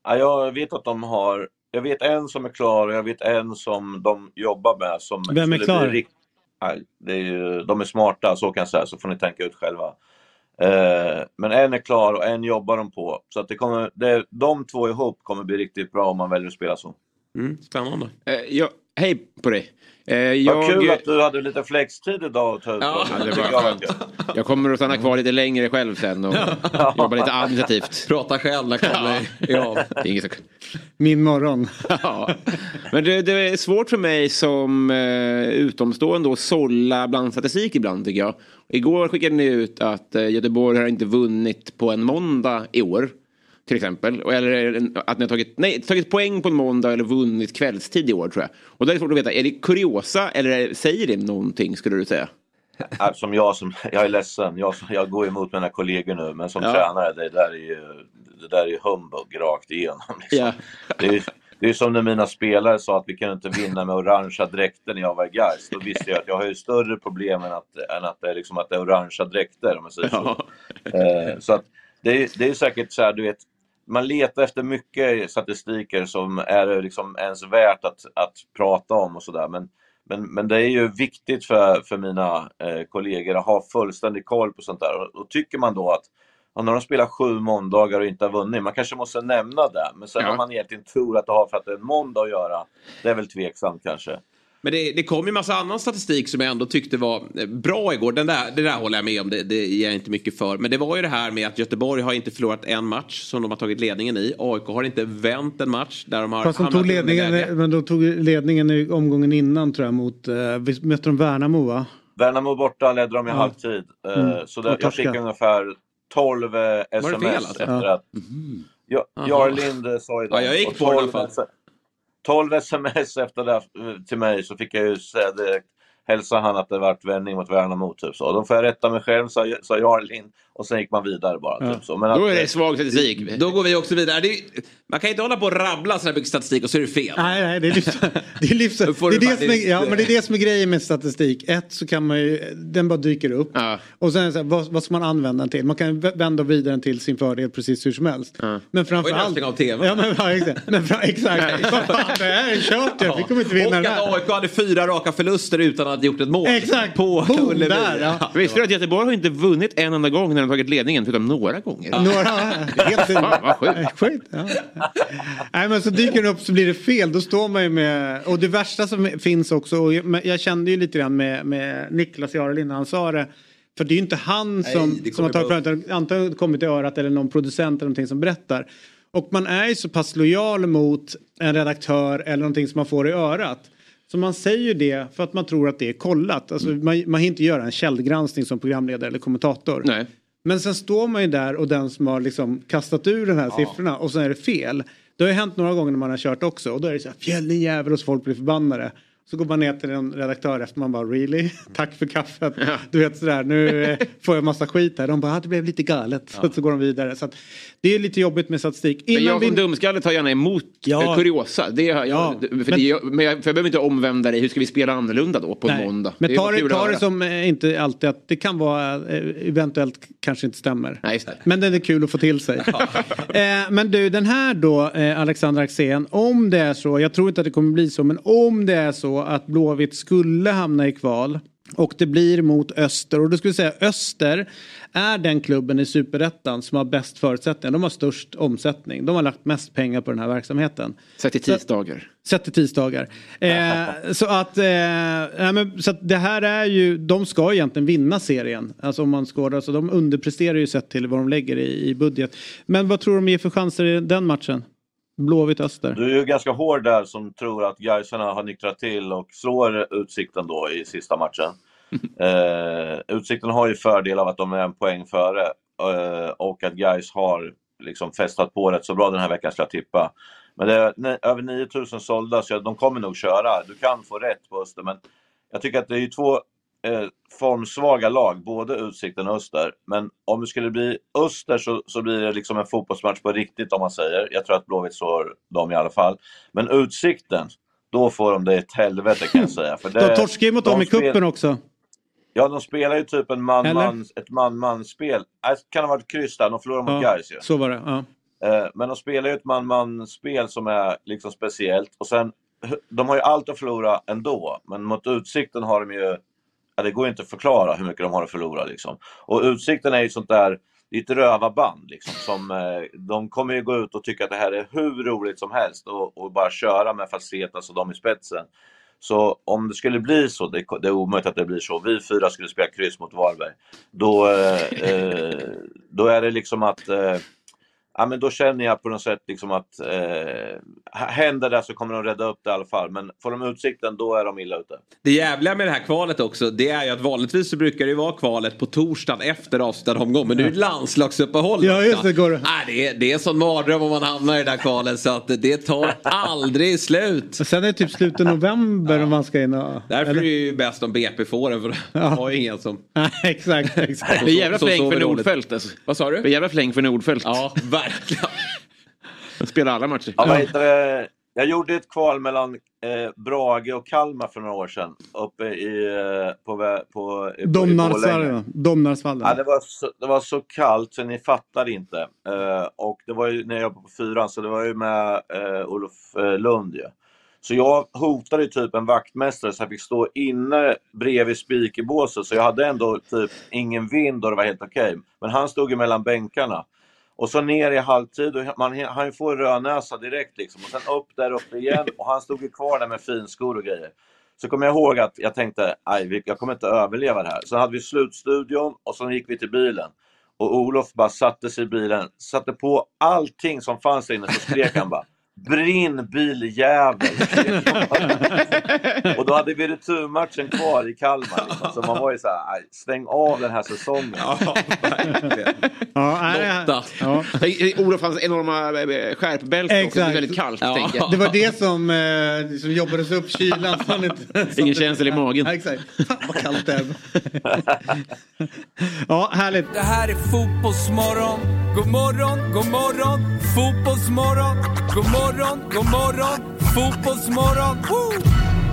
Ja, jag vet att de har, jag vet en som är klar och jag vet en som de jobbar med. Som Vem är klar? bli Nej, det är ju, de är smarta, så kan jag säga, så får ni tänka ut själva. Eh, men en är klar och en jobbar de på. Så att det kommer, det, de två ihop kommer bli riktigt bra om man väljer att spela så. Mm, spännande. Eh, jag, hej på dig. Eh, jag... Vad kul att du hade lite flextid idag att ta ut. Ja, det var skönt. Jag kommer att stanna kvar lite längre själv sen och jobba lite administrativt. Prata själv när Kalle ja. är inget så... Min morgon. ja. Men det, det, är svårt för mig som eh, utomstående att sålla bland statistik ibland tycker jag. Igår skickade ni ut att eh, Göteborg har inte vunnit på en måndag i år. Till exempel. Eller att ni har tagit, nej, tagit poäng på en måndag eller vunnit kvällstid i år tror jag. Och då är det svårt att veta, är det kuriosa eller säger det någonting skulle du säga? Som jag, som, jag är ledsen, jag, jag går emot mina kollegor nu, men som ja. tränare, det där är ju, det där är ju humbug rakt igenom. Liksom. Ja. Det, är, det är som när mina spelare sa att vi kunde inte vinna med orangea dräkter när jag var i Gais. Då visste jag att jag har ju större problem än att, än att, det, är liksom att det är orangea dräkter, om man säger så. Ja. Eh, så att det, det är säkert så här, du vet, man letar efter mycket statistiker som är liksom ens värt att, att prata om och sådär. Men, men, men det är ju viktigt för, för mina eh, kollegor att ha fullständig koll på sånt där. Och, och tycker man då att ja, när de spelar sju måndagar och inte har vunnit, man kanske måste nämna det. Men sen ja. om man egentligen tror att det har för att det är en måndag att göra, det är väl tveksamt kanske. Men det, det kom ju massa annan statistik som jag ändå tyckte var eh, bra igår. Den där, det där håller jag med om, det, det ger jag inte mycket för. Men det var ju det här med att Göteborg har inte förlorat en match som de har tagit ledningen i. AIK har inte vänt en match där de har Fast de tog ledningen, men de tog ledningen i omgången innan tror jag mot, uh, mötte de Värnamo va? Värnamo borta ledde de i ja. halvtid. Uh, mm. Så där, jag fick ungefär 12 uh, sms fel, alltså? efter ja. att mm. Ja, Jarlind sa idag. Ja, jag gick på det i alla fall. 12 [LAUGHS] sms efter det eh, till mig så fick jag ju säga direkt hälsa han att det varit vändning mot Värnamo. Typ så. Då får jag rätta mig själv, sa, sa Jarlin. Och sen gick man vidare bara. Ja. Typ så. Men Då är det svag statistik. Då går vi också vidare. Det, man kan inte hålla på och rabbla sådana mycket statistik och så är det fel. Nej, nej det är livs, [LAUGHS] det är, livs, det, är det, som är, ja, men det är det som är grejen med statistik. Ett så kan man ju, den bara dyker upp. Ja. Och sen så här, vad, vad ska man använda den till? Man kan vända vidare den till sin fördel precis hur som helst. Ja. Men framförallt... Och av tv. Ja, men, ja, exakt. Men exakt. vad fan, det här är kört jag. Vi kommer inte vinna den här. Och att AIK hade fyra raka förluster utan att ha gjort ett mål. Exakt. På Ullevi. Ja. Visste du att Göteborg har inte vunnit en enda gång när de tagit ledningen? Förutom några gånger. Några, [LAUGHS] helt Fan, sjukt. sjukt ja. Nej men så dyker den upp så blir det fel. Då står man ju med, och det värsta som finns också, och jag kände ju lite grann med, med Niklas Jarl innan han sa det. För det är ju inte han som, Nej, som har tagit fram det, antagligen kommit i örat eller någon producent eller någonting som berättar. Och man är ju så pass lojal mot en redaktör eller någonting som man får i örat. Så man säger det för att man tror att det är kollat. Alltså mm. man, man inte göra en källgranskning som programledare eller kommentator. Nej. Men sen står man ju där och den som har liksom kastat ur de här ja. siffrorna och sen är det fel. Det har ju hänt några gånger när man har kört också och då är det så här fjällen jävel och så folk blir förbannade. Så går man ner till en redaktör efter man bara really? [LAUGHS] Tack för kaffet. Ja. Du vet sådär nu eh, får jag massa skit här. De bara ah, det blev lite galet. Ja. [LAUGHS] Så, går de vidare. Så att, det är lite jobbigt med statistik. Innan men jag som vi... dumskalle tar gärna emot ja. kuriosa. Det, jag, ja. för, men... Det, men jag, för jag behöver inte omvända dig. Hur ska vi spela annorlunda då på Nej. måndag? Men ta det, ta det som eh, inte alltid att det kan vara eh, eventuellt kanske inte stämmer. Nej, men den är kul att få till sig. [LAUGHS] eh, men du den här då eh, Alexander Axén. Om det är så. Jag tror inte att det kommer bli så. Men om det är så att Blåvitt skulle hamna i kval och det blir mot Öster. Och då skulle jag säga Öster är den klubben i superettan som har bäst förutsättningar. De har störst omsättning. De har lagt mest pengar på den här verksamheten. Sett till tisdagar. Sett till tisdagar. Eh, så, att, eh, men, så att det här är ju, de ska egentligen vinna serien. Alltså om man skådar, så de underpresterar ju sett till vad de lägger i, i budget. Men vad tror de ger för chanser i den matchen? Blåvitt Öster. Du är ju ganska hård där som tror att Gaisarna har nyktrat till och slår Utsikten då i sista matchen. [LAUGHS] eh, utsikten har ju fördel av att de är en poäng före eh, och att Gais har liksom festat på rätt så bra den här veckan ska jag tippa. Men det är över 9000 sålda så de kommer nog köra. Du kan få rätt på Öster men jag tycker att det är två eh, formsvaga lag, både Utsikten och Öster. Men om det skulle bli Öster så, så blir det liksom en fotbollsmatch på riktigt om man säger. Jag tror att Blåvitt slår dem i alla fall. Men Utsikten, då får de det ett helvete kan jag [LAUGHS] säga. För det, de torskar ju mot dem i kuppen också. Ja, de spelar ju typ en man, man, ett man-man-spel. Äh, kan ha varit kryss där, de förlorade mot ja, Gais ju. Så var det, ja. Eh, men de spelar ju ett man-man-spel som är liksom speciellt. Och sen, de har ju allt att förlora ändå. Men mot Utsikten har de ju ja, det går inte att förklara hur mycket de har att förlora. Liksom. Och Utsikten är ju sånt där, det är ett rövarband. Liksom, som, eh, de kommer ju gå ut och tycka att det här är hur roligt som helst och, och bara köra med Facetas och dem i spetsen. Så om det skulle bli så, det, det är omöjligt att det blir så, vi fyra skulle spela kryss mot Varberg. Då, eh, eh då är det liksom att eh, ja, men då känner jag på något sätt liksom att eh, händer det så kommer de rädda upp det i alla fall. Men får de utsikten då är de illa ute. Det jävliga med det här kvalet också det är ju att vanligtvis så brukar det ju vara kvalet på torsdagen efter avslutad omgång. Men nu är det landslagsuppehåll. Ja, just det, går det. Nej, det, är, det är en sån mardröm om man hamnar i det där kvalet så att det tar aldrig slut. Och [LAUGHS] sen är det typ slutet november om man ska in och... Därför eller? är det ju bäst om BP får den för Ja. har ju ingen som... [LAUGHS] Nej, exakt, exakt. Det är jävla fläng för alltså. Vad sa du? Det är jävla fläng för Nordfält. Ja, verkligen. De spelar alla matcher. Ja, det? Jag gjorde ett kval mellan eh, Brage och Kalmar för några år sedan. Uppe i, eh, på, på. Domnarsvallen. Domnarsvallen. Ja, det, var så, det var så kallt så ni fattar inte. Eh, och det var ju när jag jobbade på fyran så det var ju med eh, Olof eh, Lund ju. Så jag hotade typ en vaktmästare så jag fick stå inne bredvid spikerbåset så jag hade ändå typ ingen vind och det var helt okej. Men han stod ju mellan bänkarna. Och så ner i halvtid och man, han får rödnäsa direkt liksom. Och sen upp där uppe igen och han stod ju kvar där med finskor och grejer. Så kommer jag ihåg att jag tänkte, aj, jag kommer inte överleva det här. Så hade vi slutstudion och så gick vi till bilen. Och Olof bara satte sig i bilen, satte på allting som fanns där inne, så skrek han bara Brinn biljävel! [LAUGHS] och då hade vi returmatchen kvar i Kalmar. Liksom. Så man var ju såhär, aj, stäng av den här säsongen. Ja, Lotta. ja. Olof hans enorma eh, skärpbälte också. Det är väldigt kallt Ja. tänker. Det var det som, eh, som jobbades upp kylan. så inte, så [LAUGHS] Ingen känsla i magen. Ja, exakt. Fan vad kallt det är. [LAUGHS] ja, härligt. Det här är fotbollsmorgon. God morgon, god morgon. Fotbollsmorgon. God morgon, god morgon. Fotbollsmorgon. Woo!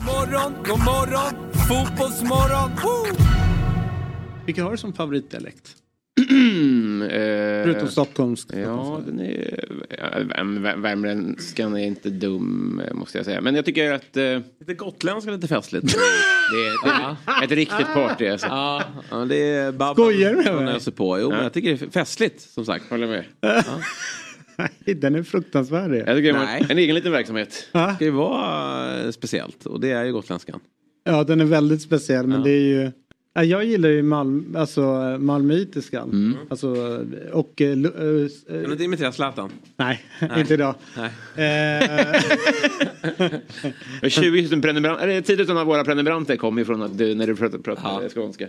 Morgon, god morgon. Fotbollsmorgon. Woo! Vilken har du som favoritdialekt? [CLEARS THROAT] Eh, Förutom stockholmsk. Ja, den är, ja, värm- värm- värmländskan är inte dum eh, måste jag säga. Men jag tycker att eh, Lite gotländska, lite festligt. [LAUGHS] det är det är ett riktigt party. Alltså. Ja, ja, det är Babben Skojar du med mig? på. Jo, men jag tycker det är festligt som sagt. Håller med. Nej, [LAUGHS] Den är fruktansvärd. det. Jag tycker Nej. en egen liten verksamhet. Ja. Det ska ju vara eh, speciellt och det är ju gotländskan. Ja, den är väldigt speciell. Men Ja. det är ju... Ja, jag gillar ju Malm, alltså, malmöitiskan. Mm. Alltså, och... eh, eh, Kan du inte imitera Zlatan? nej, [LAUGHS] Nej. [LAUGHS] inte idag. Nej. Eh, 20 000 prenumeranter, eller 10 000 av våra prenumeranter kommer ifrån att du, när du pratar, pratar Ja. skånska.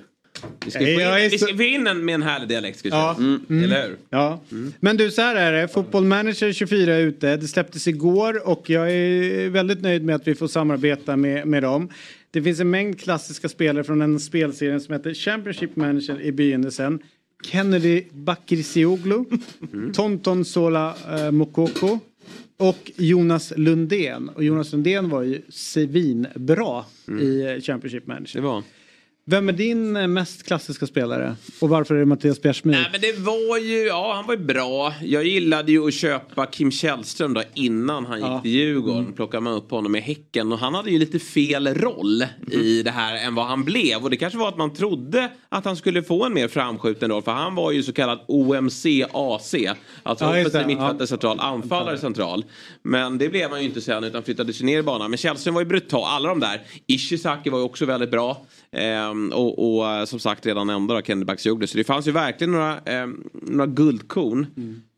Vi ska få Jag är in, vi så- ska få in en med en härlig dialekt. Ska Ja. säga. Mm. Eller hur? Ja, men du så här är det. Fotboll Manager 24 är ute. Det släpptes igår och jag är väldigt nöjd med att vi får samarbeta med, med dem. Det finns en mängd klassiska spelare från en spelserie som heter Championship Manager i begynnelsen. Kennedy Bakircioglu, [LAUGHS] Tonton Sola eh, Mokoko och Jonas Lundén. Och Jonas Lundén var ju svinbra i eh, Championship Manager. Det var Vem är din eh, mest klassiska spelare? Och varför är det Mattias Bjärsmyr? Nej men det var ju, ja han var ju bra. Jag gillade ju att köpa Kim Källström då innan han gick Ja. till Djurgården. Plockade man upp honom i Häcken och han hade ju lite fel roll i det här än vad han blev. Och det kanske var att man trodde att han skulle få en mer framskjuten roll. För han var ju så kallad OMC-AC. Alltså Ja, offensiv mittfältare Ja. central, anfallare central. Men det blev han ju inte sen utan flyttade sig ner i banan. Men Källström var ju brutal, alla de där. Ishizaki var ju också väldigt bra. Ehm, och, och eh, som sagt redan nämnda då, Kennedy Bakircioglu. Så det fanns ju verkligen några, ehm, några guldkorn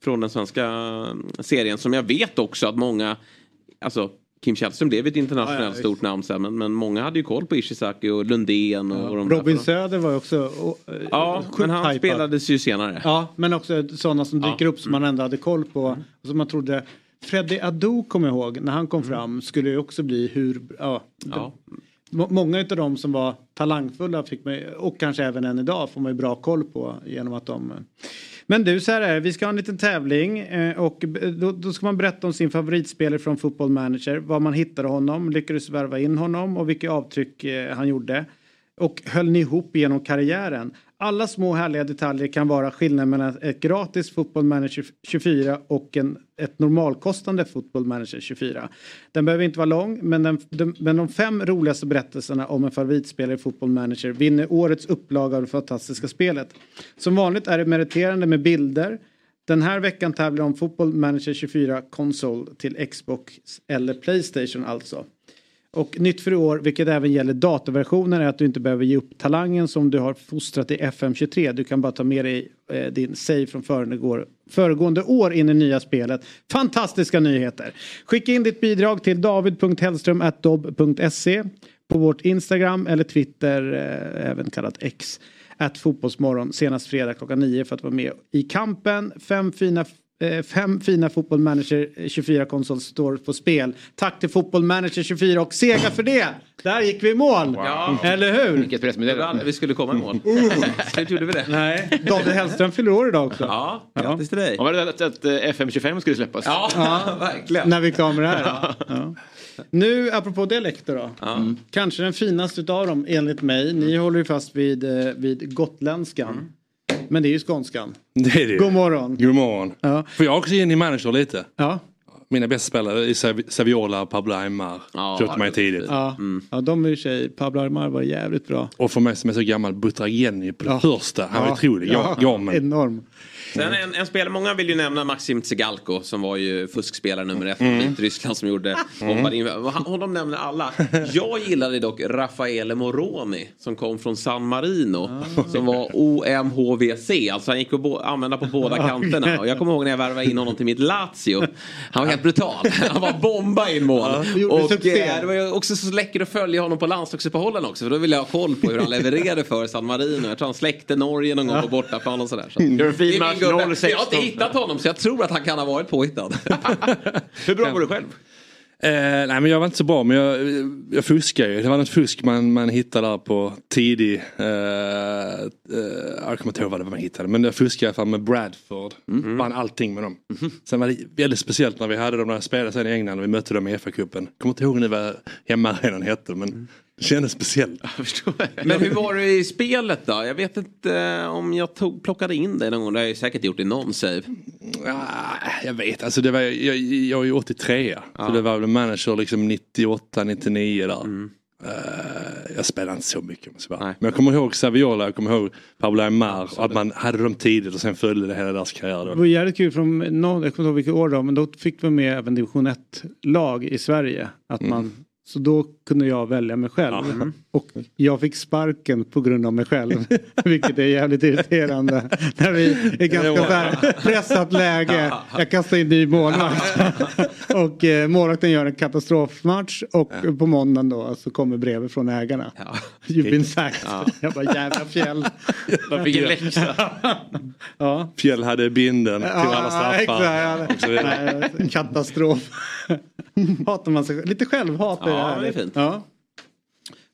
från den svenska eh, serien. Som jag vet också att många, alltså Kim Källström blev ett internationellt Ja, ja, stort namn sen. Men, men många hade ju koll på Ishizaki och Lundén och, och de Robin där. Söder var ju också och, eh, Ja, men han hypad. spelades ju senare. Ja, men också sådana som dyker upp som man ändå hade koll på. Och som man trodde Freddy Adu kommer jag ihåg när han kom fram skulle ju också bli hur, ja. Ja. Många av dem som var talangfulla fick man, och kanske även än idag får man ju bra koll på genom att de men du, så här är. Vi ska ha en liten tävling eh, och då, då ska man berätta om sin favoritspelare från Football Manager. Var man hittade honom, lyckades värva in honom och vilka avtryck eh, han gjorde. Och höll ni ihop genom karriären? Alla små härliga detaljer kan vara skillnaden mellan ett gratis Football Manager 24 och en, ett normalkostande Football Manager 24. Den behöver inte vara lång men, den, de, men de fem roligaste berättelserna om en favoritspelare i Football Manager vinner årets upplaga av det fantastiska spelet. Som vanligt är det meriterande med bilder. Den här veckan tävlar om Football Manager 24 konsol till Xbox eller Playstation alltså. Och nytt för i år, vilket även gäller datorversionen, är att du inte behöver ge upp talangen som du har fostrat i FM23. Du kan bara ta med dig eh, din save från föregående, föregående år in i nya spelet. Fantastiska nyheter! Skicka in ditt bidrag till david.hellström.dobb.se på vårt Instagram eller Twitter, eh, även kallat X, att fotbollsmorgon senast fredag klockan nio för att vara med i kampen. Fem fina Fem fina Football Manager 24 konsol står på spel. Tack till Football Manager 24 och Sega för det! Där gick vi i mål! Ja. Eller hur? Vilket aldrig vi skulle komma i mål. [LAUGHS] Slut gjorde vi det. Nej, David Hellström fyller år idag också. Ja, grattis till dig. Ja, var det att, att eh, FM25 skulle släppas? Ja, [LAUGHS] verkligen. När vi klara med det här. Ja. Nu, apropå dialekter då. Mm. Kanske den finaste utav dem enligt mig. Ni håller ju fast vid, eh, vid gotländskan. Men det är ju skånskan. [LAUGHS] Det är det. God morgon. God morgon. Ja. Får jag också ge in i manager lite? Ja. Mina bästa spelare är Sav- Saviola och Pablo Aymar. Ja, Köpte mig tidigt. Ja, ja de är i sig, Pablo Armar var jävligt bra. Och för mig som är så gammal, Butragieni på det Ja. första. Han var Ja. otrolig. Ja. Gamen. Enorm. Sen en, en spelare, många vill ju nämna Maxim Tsigalko som var ju fuskspelare nummer ett Mm. i Vitryssland som gjorde hoppade in. Honom nämner alla. Jag gillade dock Raffaele Moroni som kom från San Marino. Som var OMHVC, alltså han gick att använda på båda kanterna. Och jag kommer ihåg när jag värvade in honom till mitt Lazio. Han var helt brutal. Han var bomba in mål. gjorde och succé. eh, det var också så läckert att följa honom på landslagsuppehållen också. För då ville jag ha koll på hur han levererade för San Marino. Jag tror han släckte Norge någon gång på bortaplan och sådär. Så. Fin match, gubbe. 0-16. Jag har inte hittat honom så jag tror att han kan ha varit påhittad. [LAUGHS] Hur bra var du själv? Eh, nej men jag var inte så bra men jag, jag fuskar ju. Det var något fusk man, man hittade där på tidig. Eh, eh, jag kommer inte ihåg vad det var man hittade. Men jag fuskade fall med Bradford. Vann allting med dem. Sen var det väldigt speciellt när vi hade de där spelare sen i England och vi mötte dem i FA-cupen. Kommer inte ihåg nu vad hemmaarenan hette men det kändes speciellt. [LAUGHS] Men hur var det i spelet då? Jag vet inte eh, om jag tog, plockade in det någon gång. Det har jag säkert gjort i någon save. Ah, jag vet, alltså det var, jag, jag är ju 83 Så det var väl manager liksom 98, 99 där. Eh, jag spelade inte så mycket. Men jag kommer ihåg Saviola, jag kommer ihåg Pablo Aymar. att man hade dem tidigt och sen följde det hela deras karriär. Det var jävligt kul från, någon, jag kommer inte ihåg vilket år då, men då fick vi med även division 1-lag i Sverige. Att man, så då kunde jag välja mig själv. Och jag fick sparken på grund av mig själv. [LAUGHS] Vilket är jävligt irriterande. [LAUGHS] När vi är ganska så här pressat läge. Jag kastar in ny målvakt. [LAUGHS] och eh, målvakten gör en katastrofmatch. Och på måndagen då så kommer brevet från ägarna. You've been sacked. Jag bara jävla fjäll. De fick en läxa. ja. Fjäll hade binden till alla straffar. Katastrof. Hatar man sig Lite självhat är Ja, härligt. det är fint. Ja.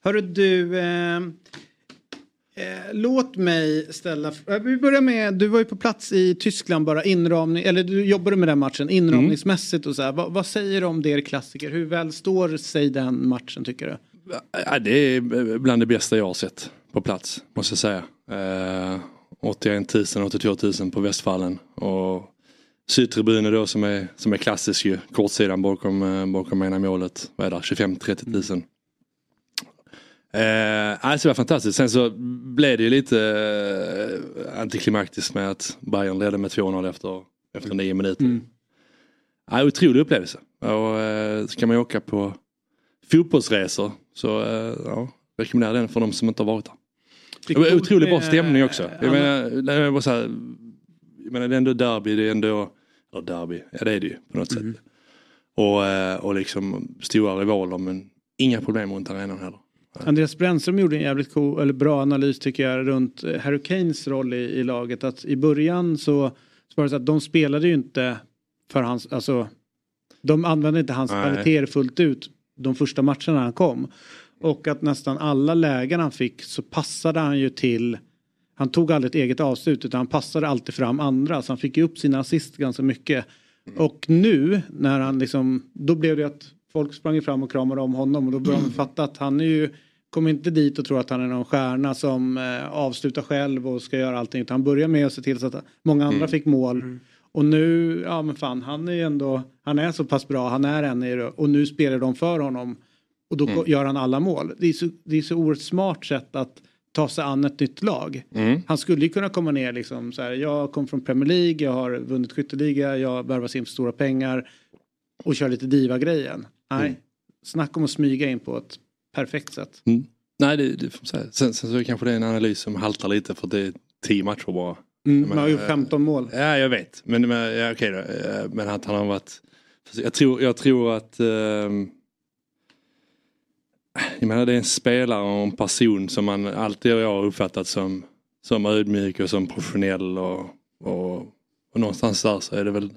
Hörru du. Eh, eh, låt mig ställa. eh, Vi börjar med. Du var ju på plats i Tyskland bara inramning. Eller du jobbade med den matchen inramningsmässigt och så här. Vad, vad säger du om det er klassiker? Hur väl står sig den matchen tycker du? Ja, det är bland det bästa jag har sett på plats, måste jag säga. Eh, 81 000, 82 000 på Västfallen. Och Sydtribunen då som är, som är klassisk ju. Kortsidan bakom, eh, bakom ena målet. Vad är det? 25-30 000. Eh, alltså det var fantastiskt. Sen så blev det ju lite eh, antiklimaktiskt med att Bayern ledde med 2-0 efter, efter nio minuter. Ja, otrolig upplevelse. Och eh, ska man åka på fotbollsresor så eh, ja, rekommenderar den för de som inte har varit där. Det var otroligt bra stämning också. Jag menar, det, bara så här, menar, det är ändå derby, det är ändå, eller derby, ja det är det ju på något sätt. Och, eh, och liksom stora rivaler men inga problem runt arenan heller. Andreas Brännström gjorde en jävligt cool, eller bra analys tycker jag runt eh, Harry Kanes roll i, i laget. Att i början så, så var det så att de spelade ju inte för hans, alltså De använde inte hans kvaliteter fullt ut de första matcherna han kom. Och att nästan alla lägen han fick så passade han ju till han tog aldrig ett eget avslut utan han passade alltid fram andra så han fick ju upp sina assist ganska mycket. Och nu när han liksom, då blev det att folk sprang fram och kramade om honom och då började de fatta att han är ju, kommer inte dit och tror att han är någon stjärna som eh, avslutar själv och ska göra allting utan han börjar med att se till så att många andra Mm. fick mål. Och nu, ja men fan han är ju ändå, han är så pass bra, han är en i det och nu spelar de för honom. Och då Mm. gör han alla mål. Det är så, det är så oerhört smart sätt att ta sig an ett nytt lag. Mm. Han skulle ju kunna komma ner liksom så här, jag kom från Premier League, jag har vunnit skytteliga, jag värvas in för stora pengar och kör lite diva-grejen. Nej, Mm. snacka om att smyga in på ett perfekt sätt. Mm. Nej, det, det får säga. Sen, sen så är kanske det en analys som haltar lite för det är tio matcher bara. Mm, Men, man har gjort eh, 15 mål. Ja, jag vet. Men, men ja, okej då. Eh, Men att han har varit... Jag tror, jag tror att... ehm, jag menar det är en spelare och en person som man alltid jag har uppfattat som, som ödmjuk och som professionell och, och, och någonstans där så är det väl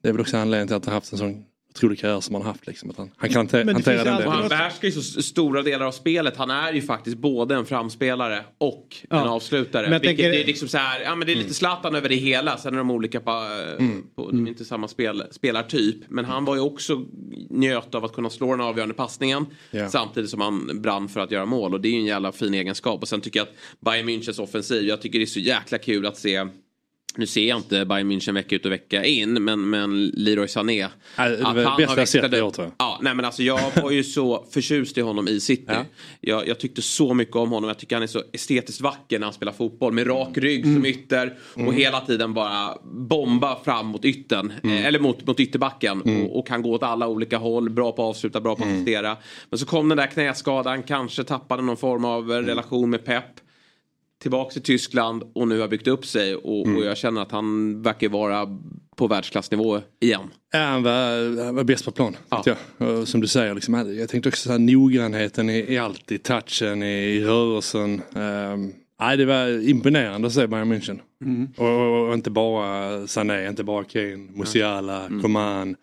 det är väl också anledningen till att han haft en sån otrolig karriär som han har haft. Liksom, att han, han kan hante- hantera den delen. han behärskar ju så stora delar av spelet. Han är ju faktiskt både en framspelare och en Ja. avslutare. Men Vilket tänker- det är liksom så här, ja men det är lite Zlatan över det hela. Sen är de olika på, Mm. på de är inte samma spel, spelartyp. Men han var ju också njöt av att kunna slå den avgörande passningen. Ja. Samtidigt som han brann för att göra mål. Och det är ju en jävla fin egenskap. Och sen tycker jag att Bayern Münchens offensiv, jag tycker det är så jäkla kul att se nu ser jag inte Bayern München vecka ut och vecka in men, men Leroy Sané. Ja, det är att bästa har jag tror jag. Ja, nej men alltså jag var ju så [LAUGHS] förtjust i honom i City. Jag, jag tyckte så mycket om honom. Jag tycker han är så estetiskt vacker när han spelar fotboll. Med rak rygg som ytter. Och Mm. hela tiden bara bomba fram mot yttern. Eh, eller mot, mot ytterbacken. Mm. Och, och kan gå åt alla olika håll. Bra på att avsluta, bra på att assistera. Men så kom den där knäskadan. Kanske tappade någon form av Mm. eh, relation med Pep. Tillbaks till Tyskland och nu har byggt upp sig. Och, Mm. och jag känner att han verkar vara på världsklassnivå igen. Ja, han var, han var bäst på plan. tyckte Jag. Som du säger, liksom, jag tänkte också så här, noggrannheten i, i allt, i touchen, i, i rörelsen. Um, nej, det var imponerande att se Bayern München. Mm. Och, och, och inte bara Sané, inte bara Kane, Musiala, Coman,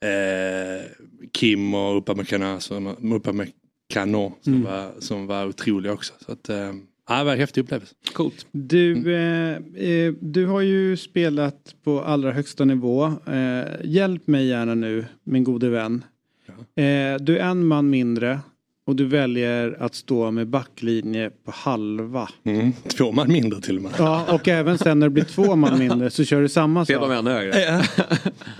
eh, Kim och Upamecano som, Upamecano, som, Mm. var, som var otroliga också. Så att, eh, ja, det var en häftig upplevelse. Coolt. Du, eh, eh, du har ju spelat på allra högsta nivå. Eh, hjälp mig gärna nu, min gode vän. Eh, du är en man mindre och du väljer att stå med backlinje på halva. Mm. Två man mindre till och med. Ja, och även sen när det blir två man [LAUGHS] mindre så kör du samma sak. Spelar med ännu högre. [LAUGHS]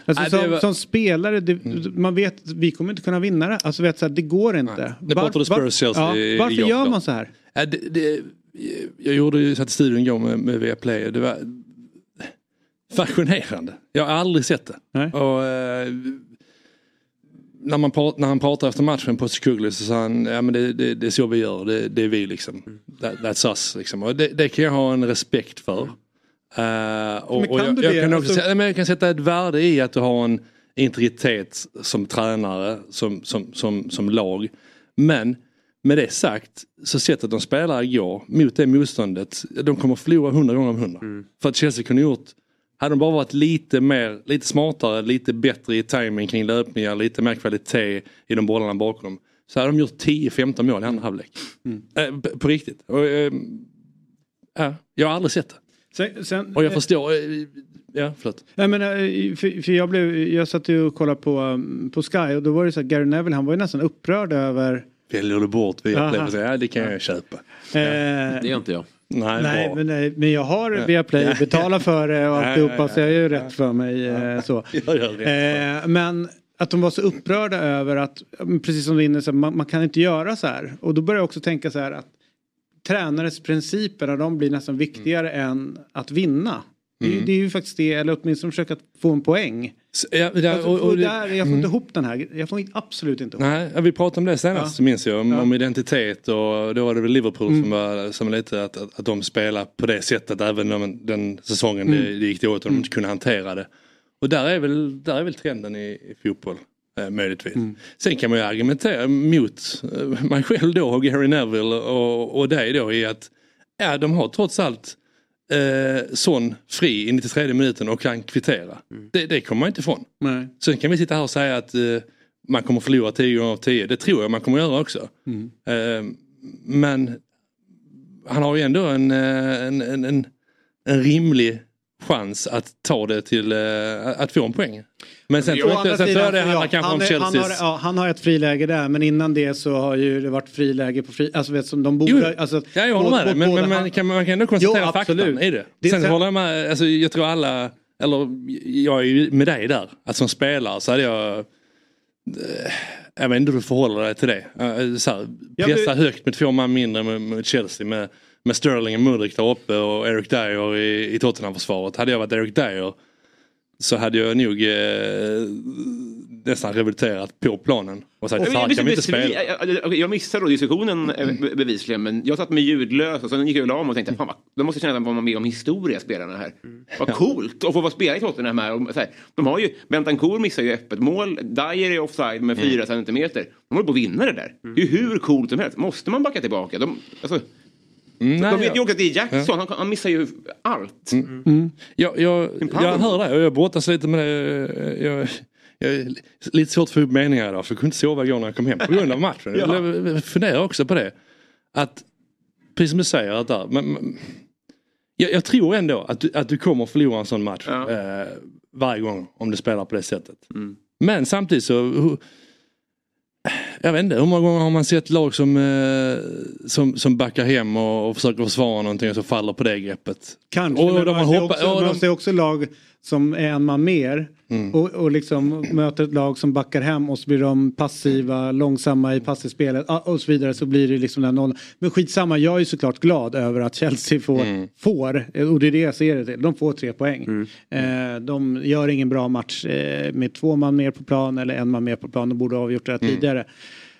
Alltså, Nej, som, var- som spelare, det, man vet att vi kommer inte kunna vinna det. Alltså vet, så här, det går inte. Det pratade Spurs Chelsea ja, i- Varför gör man så här? Ja, det, det, jag gjorde ju, satt i studion igår med, med Viaplay och det var fascinerande. Jag har aldrig sett det. Nej. Och, eh, när, man när han pratade efter matchen på Skugli så sa han, ja men det, det, det är så vi gör, det, det är vi liksom. That, that's us liksom. Och det, det kan jag ha en respekt för. Eh, och, Men och kan jag, du jag, det? kan också, Alltså- men jag kan sätta ett värde i att du har en integritet som tränare, som, som, som, som lag. Men med det sagt, så sättet de spelar igår mot det motståndet, de kommer förlora hundra gånger av hundra. För att Chelsea kunde gjort, hade de bara varit lite mer, lite smartare, lite bättre i timing kring löpningar, lite mer kvalitet i de bollarna bakom. Så hade de gjort 10-15 mål i andra halvlek. Eh, på, på riktigt. Och, eh, ja, jag har aldrig sett det. Sen, sen, Och jag förstår, eh, ja förlåt. Jag menar, eh, för, för jag, blev, jag satt ju och kollade på, på Sky och då var det så här, Gary Neville han var ju nästan upprörd över Väljer du bort via Aha. Play? Ja, det kan jag köpa. Eh, Det gör inte jag. Nej, Nej, men, nej, men jag har Ja. Viaplay, betalar för det och Ja, alltihopa ja, ja. så jag gör ju rätt för mig. eh, Så. [LAUGHS] Jag gör rätt Eh, men att de var så upprörda över att, mm, precis som du är inne så här, man, man kan inte göra så här. Och då börjar jag också tänka så här att tränares principer, de blir nästan viktigare än att vinna. Det, är- Mm. det är ju faktiskt det, eller åtminstone försöka få en poäng. Ja, det- Alltså, och- och och det- där, jag får inte mm. ihop den här, jag får absolut inte ihop Nej, vi pratade om det senast Ja. minns jag. Om, Ja. om identitet och då var det väl Liverpool Mm. som var som lite att, att, att de spelar på det sättet även om den säsongen Mm. det, det gick det åt och de inte kunde hantera det. Och där är väl, där är väl trenden i, i fotboll. Eh, möjligtvis. Mm. Sen kan man ju argumentera mot eh, mig själv då och Gary Neville och, och dig då i att ja, de har trots allt eh, Son fri i 93 minuten och kan kvittera. Det, det kommer man inte ifrån. Nej. Sen kan vi sitta här och säga att eh, man kommer förlora 10 gånger av 10. Det tror jag man kommer göra också. Mm. Eh, men han har ju ändå en, eh, en, en, en, en rimlig chans att ta det till eh, att få en poäng. Men sen tror jag sen tror det handlar ja, kanske han om är- han har, Chelseas... ja, han har ett friläge där men innan det så har ju det varit friläge på fri... Alltså vet som de borde... Jo, alltså, Ja, jag håller med dig. Men, men man, kan, man kan ändå konstatera Jo, faktan i det. Det Sen så- håller jag med, alltså, jag tror alla, eller jag är ju med dig där. Att som spelare så hade jag, eh, jag vet inte hur du förhåller dig till det. Eh, Så här, Ja, pressa du- högt med två man mindre med, med Chelsea med, med Sterling och Mudrik där uppe och Eric Dyer i, i Tottenham-försvaret. Hade jag varit Eric Dyer så hade jag nog eh, nästan revolterat på planen och sagt Jag, så här kan vi inte spela. jag, jag, missade då diskussionen eh, be- bevisligen men jag satt med ljudlös och sen gick jag och la mig och tänkte fan vad, de måste känna att de var med om historia spelarna här. Vad coolt att få vara spelare i Tottenham här. Och, så här de har ju, Bentancourt missar ju öppet mål, Dyer är offside med fyra centimeter. De håller på att vinna det där. Det är ju hur coolt som helst. Måste man backa tillbaka? De, alltså, Mm, nej, de vet ju ja. också att det är Jackson, han, han missar ju allt. Jag, jag, jag hör det och jag brottas lite med det. Jag, jag lite svårt att få upp meningar idag för jag kunde inte sova igår när jag kom hem på grund av matchen. Ja. Jag funderar också på det. Att, precis som du säger, att där, men, men, jag, jag tror ändå att du, att du kommer förlora en sån match eh, varje gång om du spelar på det sättet. Men samtidigt så hur- jag vet inte, hur många gånger har man sett lag som, eh, som, som backar hem och, och försöker försvara någonting och så faller på det greppet. Kanske, Och, men de man ser hoppat, också, och man de, ser också lag som är en man mer Mm. och, och liksom möter ett lag som backar hem och så blir de passiva, långsamma i passivspelet ah, och så vidare så blir det liksom den nollan. Men skitsamma, jag är ju såklart glad över att Chelsea får, Mm. får och det är det jag ser det till, de får tre poäng. Eh, de gör ingen bra match eh, med två man mer på plan eller en man mer på plan, de borde ha avgjort det här Mm. tidigare.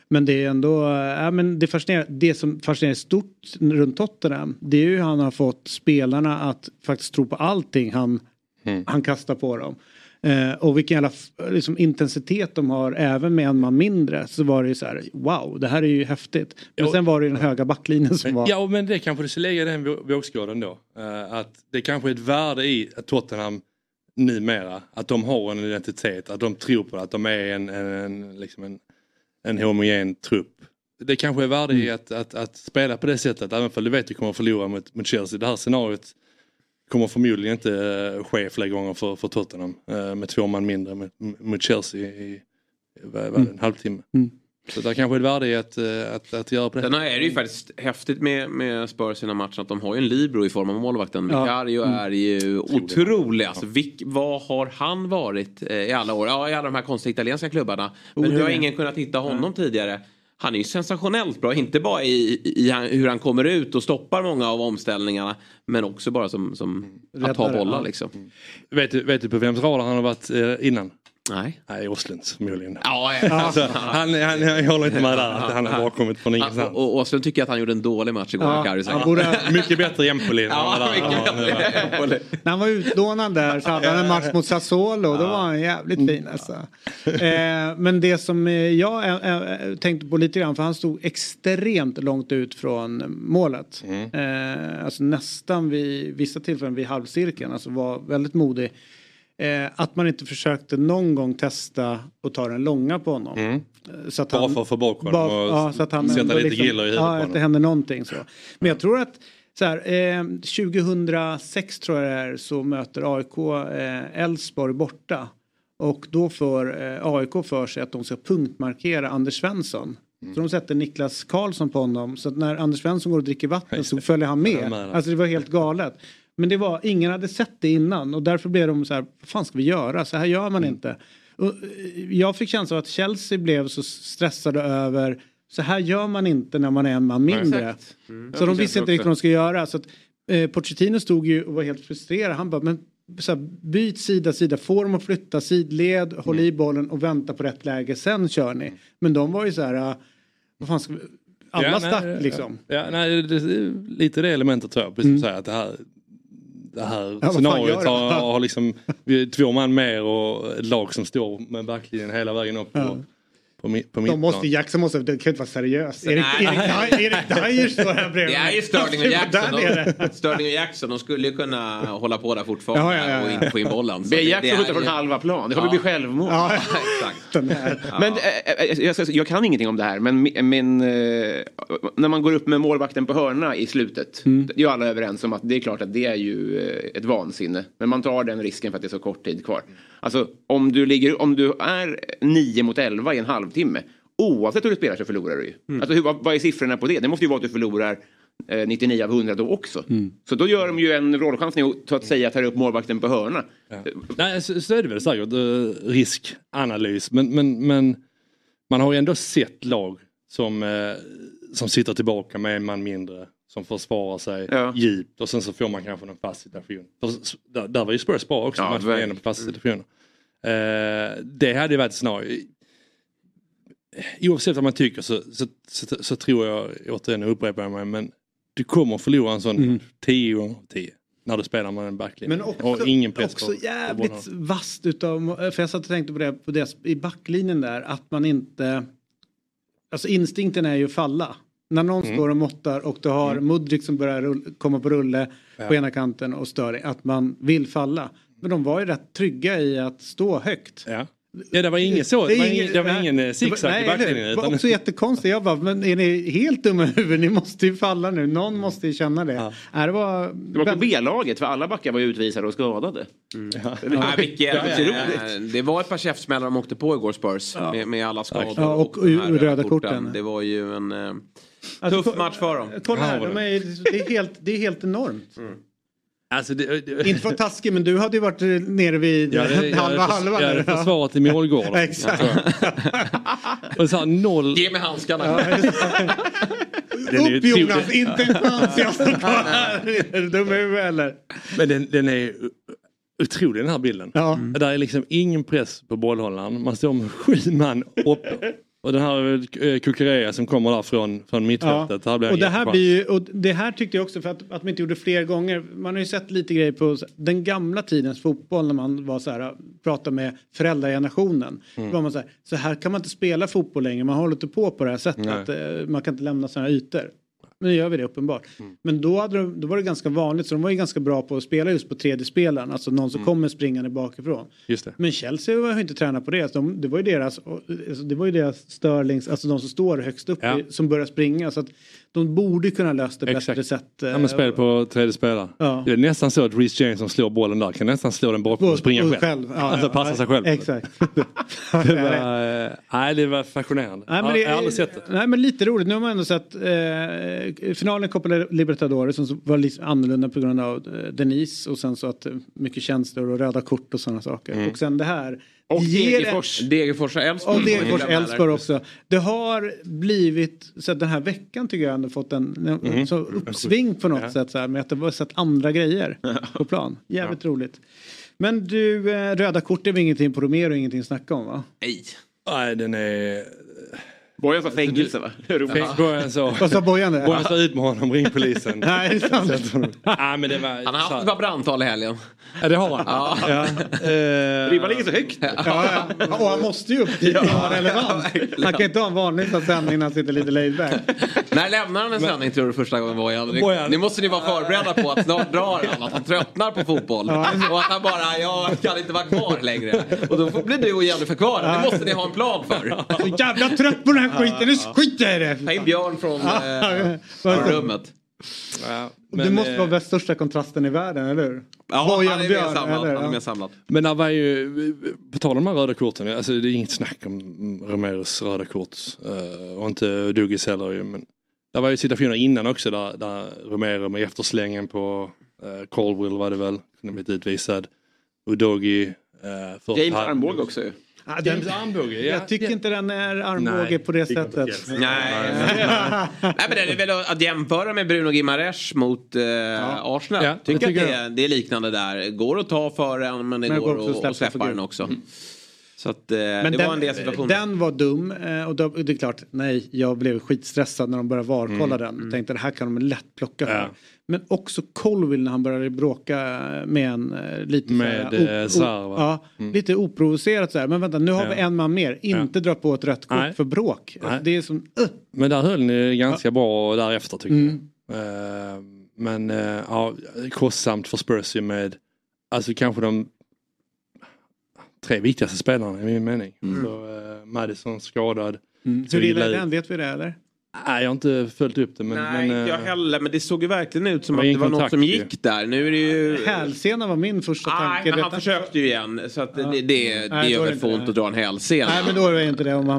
Men det är ändå, ja, men det, fascinerar, det som fascinerar stort runt Tottenham det är ju hur han har fått spelarna att faktiskt tro på allting han, Mm. han kastar på dem. Eh, och vilken jävla liksom, intensitet de har även med en man mindre så var det ju så här wow det här är ju häftigt. Men Ja. sen var det ju den höga backlinjen som var. Ja men det kanske du ska lägga i den vå- vågskålen då. Eh, att det kanske är ett värde i att Tottenham numera, att de har en identitet, att de tror på det, att de är en, en, en, liksom en, en homogen trupp. Det kanske är värde i att, att, att spela på det sättet, även om du vet att du kommer att förlora mot, mot Chelsea. Det här scenariot kommer förmodligen inte eh, ske fler gånger för, för Tottenham eh, med två man mindre mot, Chelsea i vad, vad, en halvtimme. Mm. Så det kanske är ett värde i att, eh, att, att göra på det Sen är det ju faktiskt häftigt med, med Spurs i den här matchen att de har ju en libero i form av målvakten. Ja. Vicario Mm. är ju otrolig. Alltså, vilk, vad har han varit i alla år? Ja, i alla de här konstiga italienska klubbarna. Men Oh, hur har ingen kunnat hitta honom tidigare? Han är ju sensationellt bra, inte bara i, i hur han kommer ut och stoppar många av omställningarna. Men också bara som, som att ta bollar ja. liksom. Vet du, vet du på vems radar han har varit eh, innan? Nej. Nej, Åslunds förmodligen. Ja, ja. [LAUGHS] Alltså, han, han, jag håller inte med där att han har kommit från ingenstans. och, och Åslund tycker att han gjorde en dålig match igår. Ja, Karius. han borde- Mycket bättre Empoli. Ja. När han var utlånad där så hade han en match mot Sassuolo. Då var han jävligt fin alltså. Eh, men det som eh, jag eh, eh, tänkte på lite grann för han stod extremt långt ut från målet. Eh, alltså nästan vid vissa tillfällen vid halvcirkeln. Alltså var väldigt modig. Eh, att man inte försökte någon gång testa och ta den långa på honom. Mm. Eh, Så att Bara han, för att få bort honom bara- och ja, så att han sätta lite liksom, griller i huvudet ja, på att honom. det händer någonting så. Men jag tror att så här, eh, 2006 tror jag det är så möter AIK eh, Elfsborg borta. Och då får eh, AIK för sig att de ska punktmarkera Anders Svensson. Mm. Så de sätter Niklas Karlsson på honom. Så att när Anders Svensson går och dricker vatten så följer han med. Alltså det var helt galet. Men det var, ingen hade sett det innan och därför blev de så här, vad fan ska vi göra? Så här gör man Mm. inte. Och, eh, jag fick känslan av att Chelsea blev så stressade över så här gör man inte när man är en man mindre. Mm. Så de visste inte riktigt vad de skulle göra. Så att, eh, Pochettino stod ju och var helt frustrerad. Han bara, men så här, byt sida, sida, få dem att flytta sidled, håll i bollen och vänta på rätt läge, sen kör ni. Men de var ju så här, eh, vad fan ska vi... Alla Ja, stack nej, liksom. Ja, nej, det, lite det elementet tror jag. Precis som du säger, att det här, det här fan scenariot har, har liksom vi är två man mer och ett lag som står med backlinjen hela vägen upp. Ja. På, mi, på De måste, plan. Jackson måste, det kan inte vara seriöst. Erik. Erik, Erik Dyer står här bredvid. Det är ju Sterling och [LAUGHS] Jackson. De, Sterling och Jackson, de skulle ju kunna hålla på där fortfarande Ja, ja, ja, och inte få in bollen. Så Be Jackson är skjuta från ju- halva plan. Det kommer Ja. bli självmål. Ja, [LAUGHS] Exakt. Men eh, eh, jag, jag kan ingenting om det här, men, men eh, när man går upp med målvakten på hörna i slutet. Mm. Det är ju alla överens om att det är klart att det är ju eh, ett vansinne. Men man tar den risken för att det är så kort tid kvar. Alltså om du, ligger, om du är 9 mot 11 i en halvtimme. Oavsett hur du spelar så förlorar du ju. Mm. Alltså, hur, vad, vad är siffrorna på det? Det måste ju vara att du förlorar eh, 99 av 100 då också. Mm. Så då gör de ju en rollchansning och så att säga tar upp målvakten på hörna. Nej, så, så är det väl säkert. eh, riskanalys. Men, men, men man har ju ändå sett lag som, eh, som sitter tillbaka med en man mindre. Som försvarar sig Ja. djupt och sen så får man kanske någon fast situation. För, där, där var ju Spurs bra också. Ja, matchen verkligen. igenom på fasta situationer. Eh, det hade ju varit scenario. Oavsett vad man tycker så, så, så, så tror jag, återigen nu upprepar jag mig, men du kommer förlora en sån 10 gånger 10 när du spelar med en backlinje. Men också, och ingen press också på- på jävligt bollen. vasst utav, för jag satt och tänkte på det, på det i backlinjen där, att man inte, alltså instinkten är ju att falla. När någon Mm. står och måttar och du har Mudrik som börjar rull, komma på rulle på ena kanten och stör, att man vill falla. Men de var ju rätt trygga i att stå högt. Ja. Ja, det var ingen så. Det var ingen, det var ingen eh, zigzag nej, i backlinjen. Det var också jättekonstigt. Jag bara, men är ni helt dumma i huvudet? Ni måste ju falla nu. Någon måste ju känna det. Ja. det var... Det var på B-laget för alla backar var ju utvisade och skadade. Nej, vilket, eh, det var ett par käftsmällar de åkte på igår Spurs. Med, med alla skador Ja, och de här röda korten. Det var ju en eh, Alltså, tuff match för dem. Kolla här, de är, det, är helt, det är helt enormt. Alltså det, det, Inte för att taskig, men du hade ju varit nere vid Ja, det- jag halva hade halva. jag hade försvarat i målgården. Exakt. [LAUGHS] Och så här, noll... Ge mig handskarna. [LAUGHS] Upp Jonas, otrolig. inte en chans [LAUGHS] jag står kvar här. Är du dum eller? Men den, den är otrolig den här bilden. Ja. Där är liksom ingen press på bollhållaren. Man står med sju man uppe. Och den här eh, Kukurea som kommer där från, från mittfältet. Här blir och, det här blir ju, och det här tyckte jag också för att, att man inte gjorde fler gånger. Man har ju sett lite grejer på den gamla tidens fotboll när man var så här, pratade med föräldragenerationen. Mm. Var man så, här, så här kan man inte spela fotboll längre. Man håller inte på på det här sättet. Nej. Att, eh, man kan inte lämna sådana här ytor. Nu gör vi det uppenbart. Mm. Men då, hade de, då var det ganska vanligt så de var ju ganska bra på att spela just på tredje spelaren. Alltså någon Mm. som kommer springande bakifrån. Just det. Men Chelsea var ju inte tränat på det. Så De, det var ju deras, alltså det var ju deras Sterlings, alltså de som står högst upp Ja. i, som börjar springa. Så att de borde kunna lösa det bättre Exakt. sätt. eh, Ja, men spel på tredje spelare. Ja. Det är nästan så att Reece James som slår bollen där kan nästan slå den bakåt och springa och själv. Ja, alltså ja, passa sig själv. Exakt. [LAUGHS] Det var, eh, nej, det var fascinerande. Nej, men det, jag har aldrig sett det. Nej men lite roligt. Nu har man ändå sett eh, finalen Copa Libertadores som var lite annorlunda på grund av eh, Denise och sen så att mycket känslor och röda kort och sådana saker. Mm. Och sen det här. Och Degerfors. Degerfors och Elfsborg. Och Degerfors Glömde Elfsborg också. Det har blivit, så den här veckan tycker jag ändå fått en, Mhm. så uppsving på något Ja. sätt så här, med att det var sett andra grejer på plan. Jävligt roligt. Men du, eh, röda kort är väl ingenting på Romero, ingenting att snacka om va? Nej. Nej, den är... Bojan sa fängelse va? Bojan sa... Vad sa Bojan det? Bojan sa ut med honom, ring polisen. [LAUGHS] Nej, det är sant. Nej, men det var... Han har haft ett par brandtal i helgen. Ja, det har han. Ja. Ja. Eh, Ribban ligger så högt. Ja, ja. Och han måste ju upp dit att vara relevant. Han kan inte ha en vanlig sändning när han sitter lite laid back. När lämnar han en sändning tror du första gången Bojan? Bojan. Nu måste ni vara förberedda på att snart drar han, att han tröttnar på fotboll. Och att han bara, jag kan inte vara kvar längre. Och då blir du och Jennifer kvar. Det måste ni ha en plan för. Så jävla trött på den här skiten, nu skiter jag i det! Ta in Björn från, eh, från rummet. Ja, det måste eh, vara bäst största kontrasten i världen, eller hur? Ja, Bojan han är Björn, samlad. eller? Han är mer samlad. Men det var ju, på tal om de här röda korten, alltså det är inget snack om Romeros röda kort. eh, och inte Dugis heller ju. Men det var ju situationer innan också där, där Romero med efterslängen på uh, Caldwell var det väl, kunde blivit utvisad. Udogi. Uh, James Armbåge också ju. Ja, den, ja. jag tycker inte den är armbåge Nej, på det sättet. det. Nej. [LAUGHS] Nej men det är väl att jämföra med Bruno Gimares mot eh, Arsenal. Ja, det tycker tycker att det är, det är liknande där. Går att ta för en men det Men går, att, släppa släppa den också. Så att, eh, Men det den, var en del situationer. den var dum eh, och då, det är klart, nej, jag blev skitstressad när de började varkolla Mm. den. Tänkte det här kan de lätt plocka för. Men också Colville när han började bråka med en eh, lite Med, så här, eh, Sarr, va? ja, Mm. lite oprovocerat så här. Men vänta, nu har Ja. vi en man mer. Inte dra på ett rött kort Nej. för bråk. Nej. det är som, uh. Men där höll ni ganska bra därefter tycker Mm. jag. Eh, Men eh, ja, kostsamt för Spurs ju med alltså kanske de tre viktigaste spelarna i min mening. Så, eh, Madison skadad. Mm. Hur illa är den? Vet vi det eller? Nej, jag har inte följt upp det. Men, Nej, men, inte jag eh, heller. Men det såg ju verkligen ut som att det var något som ju. gick där. Nu är det ju... Hälsena var min första Nej, tanke. men han försökte ju igen. Så att det, det, det, Nej, det gör väl för ont att dra en hälsena. Nej men då är det inte det om man...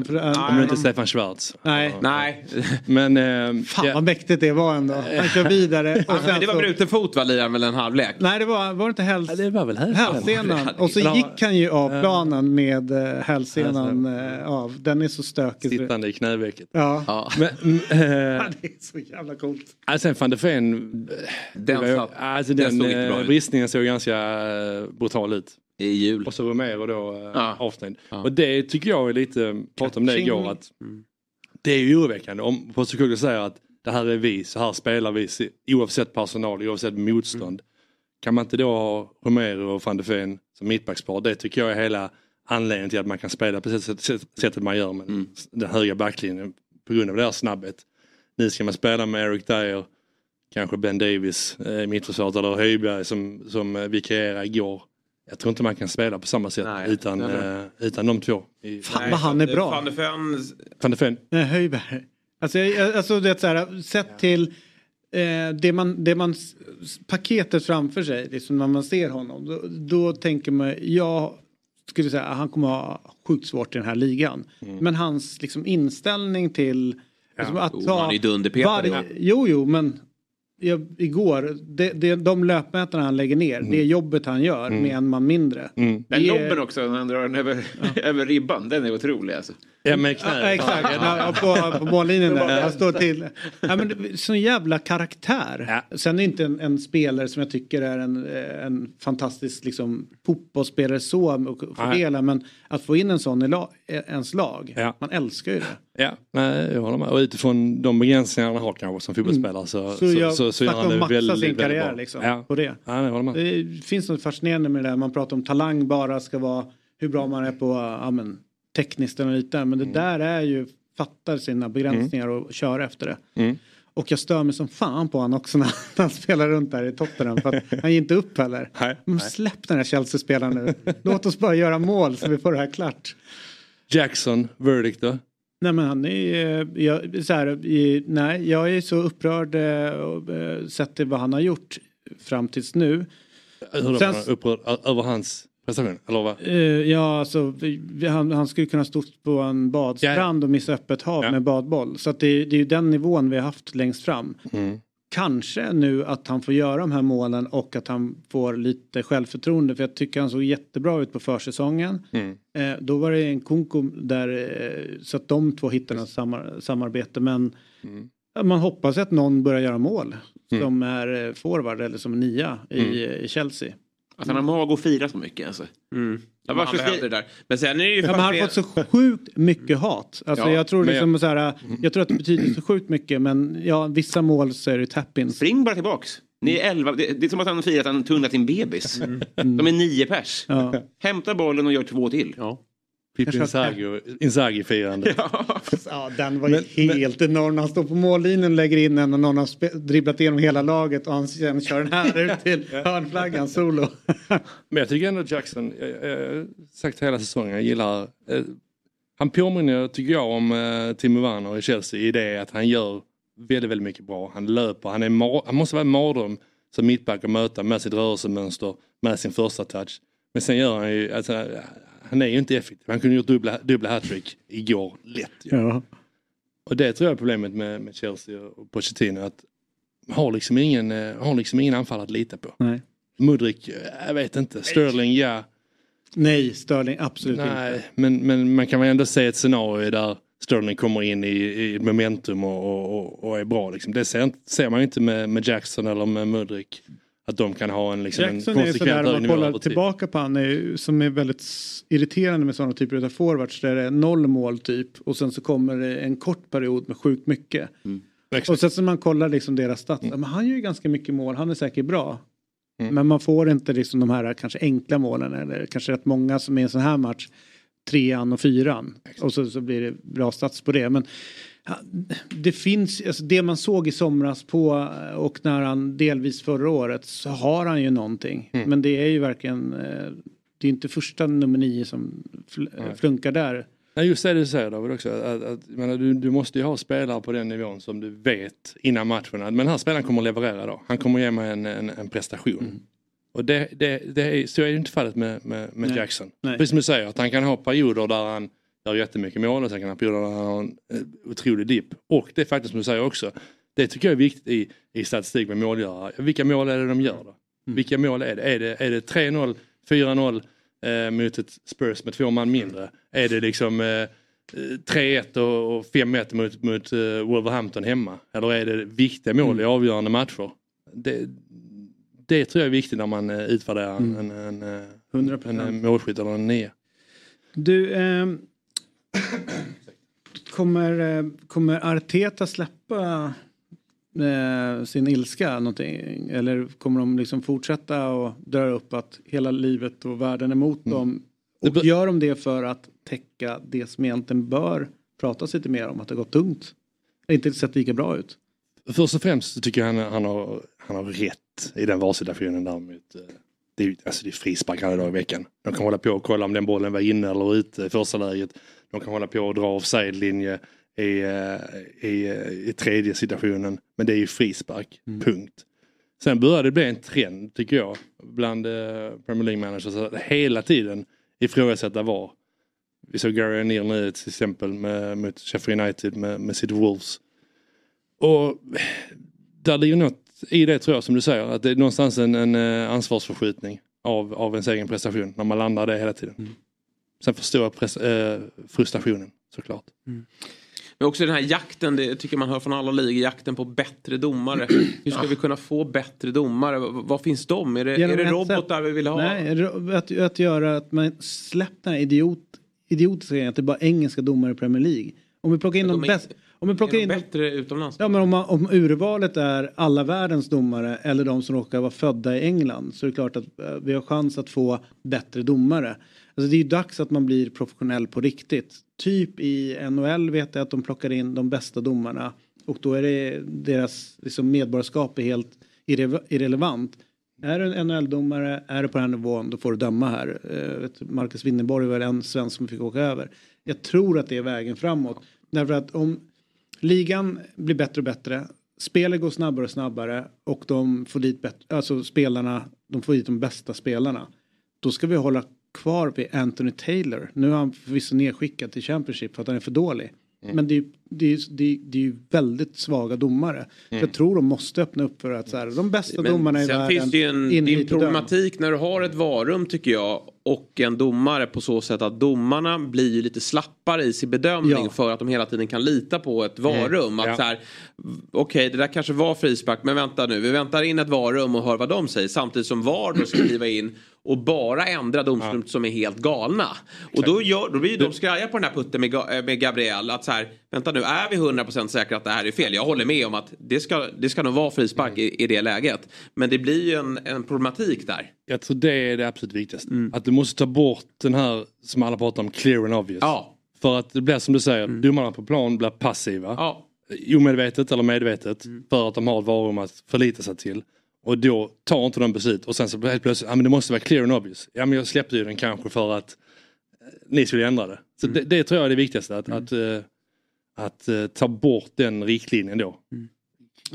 Om det inte Stefan Schwarz. Nej. Nej. [LAUGHS] Men... Eh, Fan vad mäktigt det var ändå. Han kör vidare. Och [LAUGHS] sen det var bruten fot va, han väl en halvlek? Nej det var, var det inte häls... det var väl hälsenan. Och så gick han ju av planen med eh, hälsenan av. Den är så stökig. Sittande i knävecket. Ja. Men, mm, eh, [LAUGHS] Det är så jävla coolt. Ja, sen van de Ven, Den var- satt- alltså den den, såg eh, bristningen såg ganska eh, brutal ut. I jul. Och så Romero då eh, Ja. avstängd. Ja. Och det tycker jag är lite, pratade om det igår, att det är ju oroväckande. Om Postecoglou säger att det här är vi, så här spelar vi se- oavsett personal, oavsett motstånd. Kan man inte då ha Romero och van de Ven som mittbackspar? Det tycker jag är hela anledningen till att man kan spela på det sätt- sätt- sättet man gör med den höga backlinjen på grund av deras snabbhet. Nu ska man spela med Eric Dyer, kanske Ben Davis eh, i mittförsvaret eller Höjberg som, som eh, vikarierade igår. Jag tror inte man kan spela på samma sätt Nej, utan, eller- eh, utan de två. I, Fan vad han är bra. Van de Ven... van de Ven. Nej, Höjberg. Alltså, jag- alltså det är så här, sett till eh, det man, det man paketet framför sig, liksom när man ser honom, då, då tänker man, jag skulle säga att han kommer ha sjukt svårt i den här ligan. Men hans liksom inställning till liksom, att Oh, ta han är ju dunderpetad igår. Jo, jo, men jag, igår, det, det, de löpmätarna han lägger ner, det jobbet han gör med en man mindre. Mm. Den är- lobben också, när han drar den över, [LAUGHS] över ribban, den är otrolig alltså. Ja med Ja, knä. exakt, ja, på, på mållinjen där. Han står till. Ja, men sån jävla karaktär. Sen är det inte en, en spelare som jag tycker är en, eh, en fantastisk liksom, fotbollsspelare så och fördela. Men att få in en sån i la, eh, ens lag. Ja. Man älskar ju det. Ja, nej, jag håller med. Och utifrån de begränsningar han har kanske som fotbollsspelare så, Så, jag så, så, gör han det maxa väldigt, sin väldigt karriär bra. liksom, Ja. på det. Ja, nej, jag med. Det finns något fascinerande med det där. Man pratar om talang bara ska vara hur bra man är på ja, men, tekniskt och lite. Men det där är ju fattar sina begränsningar och kör efter det. Mm. Och jag stör mig som fan på honom också när [LAUGHS] han spelar runt där i Tottenham. För att [LAUGHS] han ger inte upp heller. Nej, Men släpp den här Chelsea-spelaren nu. Låt oss bara göra mål så vi får det här klart. Jackson, verdict då? Nej men han är eh, jag, så här, nej, jag är så upprörd eh, och, eh, sett till vad han har gjort fram tills nu. Hur? Sen- Upprörd över hans prestation? Eller vad? Eh, ja, alltså vi, vi- han, han skulle kunna stå på en badstrand och missa öppet hav Ja. med badboll. Så det, det är ju den nivån vi har haft längst fram. Mm. Kanske nu att han får göra de här målen och att han får lite självförtroende. För jag tycker han såg jättebra ut på försäsongen. Mm. Eh, då var det en konko där eh, så att de två hittade något samar- samarbete. Men Mm. man hoppas att någon börjar göra mål. Mm. Som är forward eller som nia i, i Chelsea. Att han har mag att fira så mycket alltså. Mm. Jag Ja, var han det där. Men sen är det ju... Ja, men han har fått så sjukt mycket hat. Alltså, Ja, jag, tror liksom så här, jag tror att det betyder så sjukt mycket men ja, vissa mål så är det tap-ins. Spring bara tillbaks. Ni är elva. Det, det är som att han firar att han tunnat sin bebis. De är nio pers. Ja. Hämta bollen och gör två till. Ja. Pippi Inzaghi- Inzaghi-firande. [LAUGHS] Ja, den var Men- ju helt enorm. Han står på mållinjen, lägger in en och någon har dribblat igenom hela laget och han sen kör den här ut till [LAUGHS] hörnflaggan solo. [LAUGHS] Men jag tycker ändå Jackson, jag, jag, jag har sagt hela säsongen, jag gillar... Eh, han påminner, tycker jag, om eh, Timo Werner i Chelsea i det att han gör väldigt, väldigt mycket bra. Han löper, han, är han måste vara en mardröm som mittback att möta med sitt rörelsemönster, med sin första touch. Men sen gör han ju, alltså, han är ju inte effektiv. Han kunde gjort dubbla, dubbla hattrick igår, lätt. Ja. Och det tror jag är problemet med, med Chelsea och Pochettino. Att har liksom ingen, eh, har liksom ingen anfall att lita på. Nej. Mudrik, eh, jag vet inte. Sterling, ja. Nej, Sterling absolut Nej, inte. men, men man kan väl ändå se ett scenario där Sterling kommer in i, i momentum och, och, och, är bra. Liksom. Det ser, ser man ju inte med, med Jackson eller med Mudrik. Att de kan ha en, liksom, en Jackson är konsekvent sådär hög man nivå kollar över tid. tillbaka på han är, som är väldigt irriterande med sådana typer av forwards där det är noll mål typ och sen så kommer det en kort period med sjukt mycket. Och sen så man kollar liksom deras stats, ja, men han gör ju ganska mycket mål, han är säkert bra. Men man får inte liksom de här kanske enkla målen eller kanske rätt många som är en sån här match. Trean och fyran. Och så, så blir det bra stats på det. Men det finns, alltså det man såg i somras på eh, och när han delvis förra året så har han ju någonting. Men det är ju verkligen, eh, det är inte första nummer nio som fl- Nej. flunkar där. Nej, just det du säger David också. Att, att, menar, du, du måste ju ha spelare på den nivån som du vet innan matchen. att- Men den här spelaren kommer att leverera då. Han kommer ge mig en, en, en prestation. Och det, det, det är, så är det inte fallet med, med, med Nej. Jackson. Nej. Precis som du säger, att han kan ha perioder där han gör jättemycket mål och sen kan han där han har en eh, otrolig dipp. Och det är faktiskt som du säger också, det tycker jag är viktigt i, i statistik med målgörare. Vilka mål är det de gör då? Vilka mål är det? Är det, är det 3-0, 4-0 eh, mot ett Spurs med två man mindre? Är det liksom eh, eh, 3-1 och, och 5-1 mot, mot eh, Wolverhampton hemma? Eller är det viktiga mål i avgörande matcher? Det, det tror jag är viktigt när man eh, utvärderar en, en, en, eh, 100%. en, en målskytt eller en nia. Du, ehm, kommer, eh, kommer Arteta släppa eh, sin ilska någonting? Eller kommer de liksom fortsätta och dra upp att hela livet och världen är emot dem? Och gör de det för att täcka det som egentligen bör pratas lite mer om, att det har gått tungt? Det har inte sett lika bra ut. Först och främst tycker jag han, han, har, han har rätt i den valsituationen där mot, eh, det är, alltså det är frispark alla dagar i veckan. De kan hålla på och kolla om den bollen var inne eller ute i första läget. De kan hålla på och dra offside-linje i, eh, i, eh, i tredje situationen. Men det är ju frispark, punkt. Sen börjar det bli en trend tycker jag bland eh, Premier League managers att hela tiden ifrågasätta VAR. Vi såg Gary O'Neill nu till exempel med, mot Sheffield United med, med sitt Wolves. Och där ligger något i det tror jag som du säger att det är någonstans en, en ansvarsförskjutning av, av ens egen prestation när man landar det hela tiden. Sen förstår jag pres, eh, frustrationen såklart. Men också den här jakten, det tycker man hör från alla ligor, jakten på bättre domare. [CLEARS THROAT] Hur ska vi kunna få bättre domare? Var finns de? Är det, Genom är det robotar vi vill ha? Nej, att, att göra att man släpper den här idiot, idiotiska grejen att det är bara engelska domare i Premier League. Om vi plockar in de är- bästa. Om vi plockar är in de bättre utomlands? Ja men om, man, om urvalet är alla världens domare eller de som råkar vara födda i England så är det klart att eh, vi har chans att få bättre domare. Alltså det är ju dags att man blir professionell på riktigt. Typ i NHL vet jag att de plockar in de bästa domarna och då är det deras liksom, medborgarskap är helt irre- irrelevant. Är du en NHL-domare, är du på den här nivån, då får du döma här. Eh, vet, Marcus Winnerborg var en svensk som fick åka över. Jag tror att det är vägen framåt. Därför att om ligan blir bättre och bättre, spelet går snabbare och snabbare och de får dit bättre, alltså spelarna, de får dit de bästa spelarna. Då ska vi hålla kvar vid Anthony Taylor. Nu är han förvisso nedskickad till Championship för att han är för dålig. Men det är, det, är, det, är, ju väldigt svaga domare. Mm. Jag tror de måste öppna upp för att så här, de bästa Men domarna i sen världen finns det ju en, det är en döm. problematik när du har ett varum tycker jag och en domare på så sätt att domarna blir ju lite slappare i sin bedömning Ja. för att de hela tiden kan lita på ett varum. Mm. Att Ja. så här, Okej, det där kanske var frispark men vänta nu, vi väntar in ett varum och hör vad de säger samtidigt som VAR då ska [CLEARS THROAT] kliva in och bara ändra domslut som är helt galna. Och då, gör, då blir ju de skraja på den här putten med, eh, med Gabriel att så här, vänta nu, är vi 100% säkra att det här är fel? Jag håller med om att det ska, det ska nog vara frispark Mm. i, i det läget. Men det blir ju en, en problematik där. Jag tror det är det absolut viktigaste. Mm. Att du måste ta bort den här som alla pratar om, clear and obvious. Ja. För att det blir som du säger, Mm. domarna på plan blir passiva. Ja. Omedvetet eller medvetet. Mm. För att de har ett varum att förlita sig till. Och då tar inte de beslut och sen så helt plötsligt, ja men det måste vara clear and obvious. Ja men jag släppte ju den kanske för att eh, ni skulle ändra det. Så Mm. det, det tror jag är det viktigaste. Att, att, eh, att eh, ta bort den riktlinjen då. Men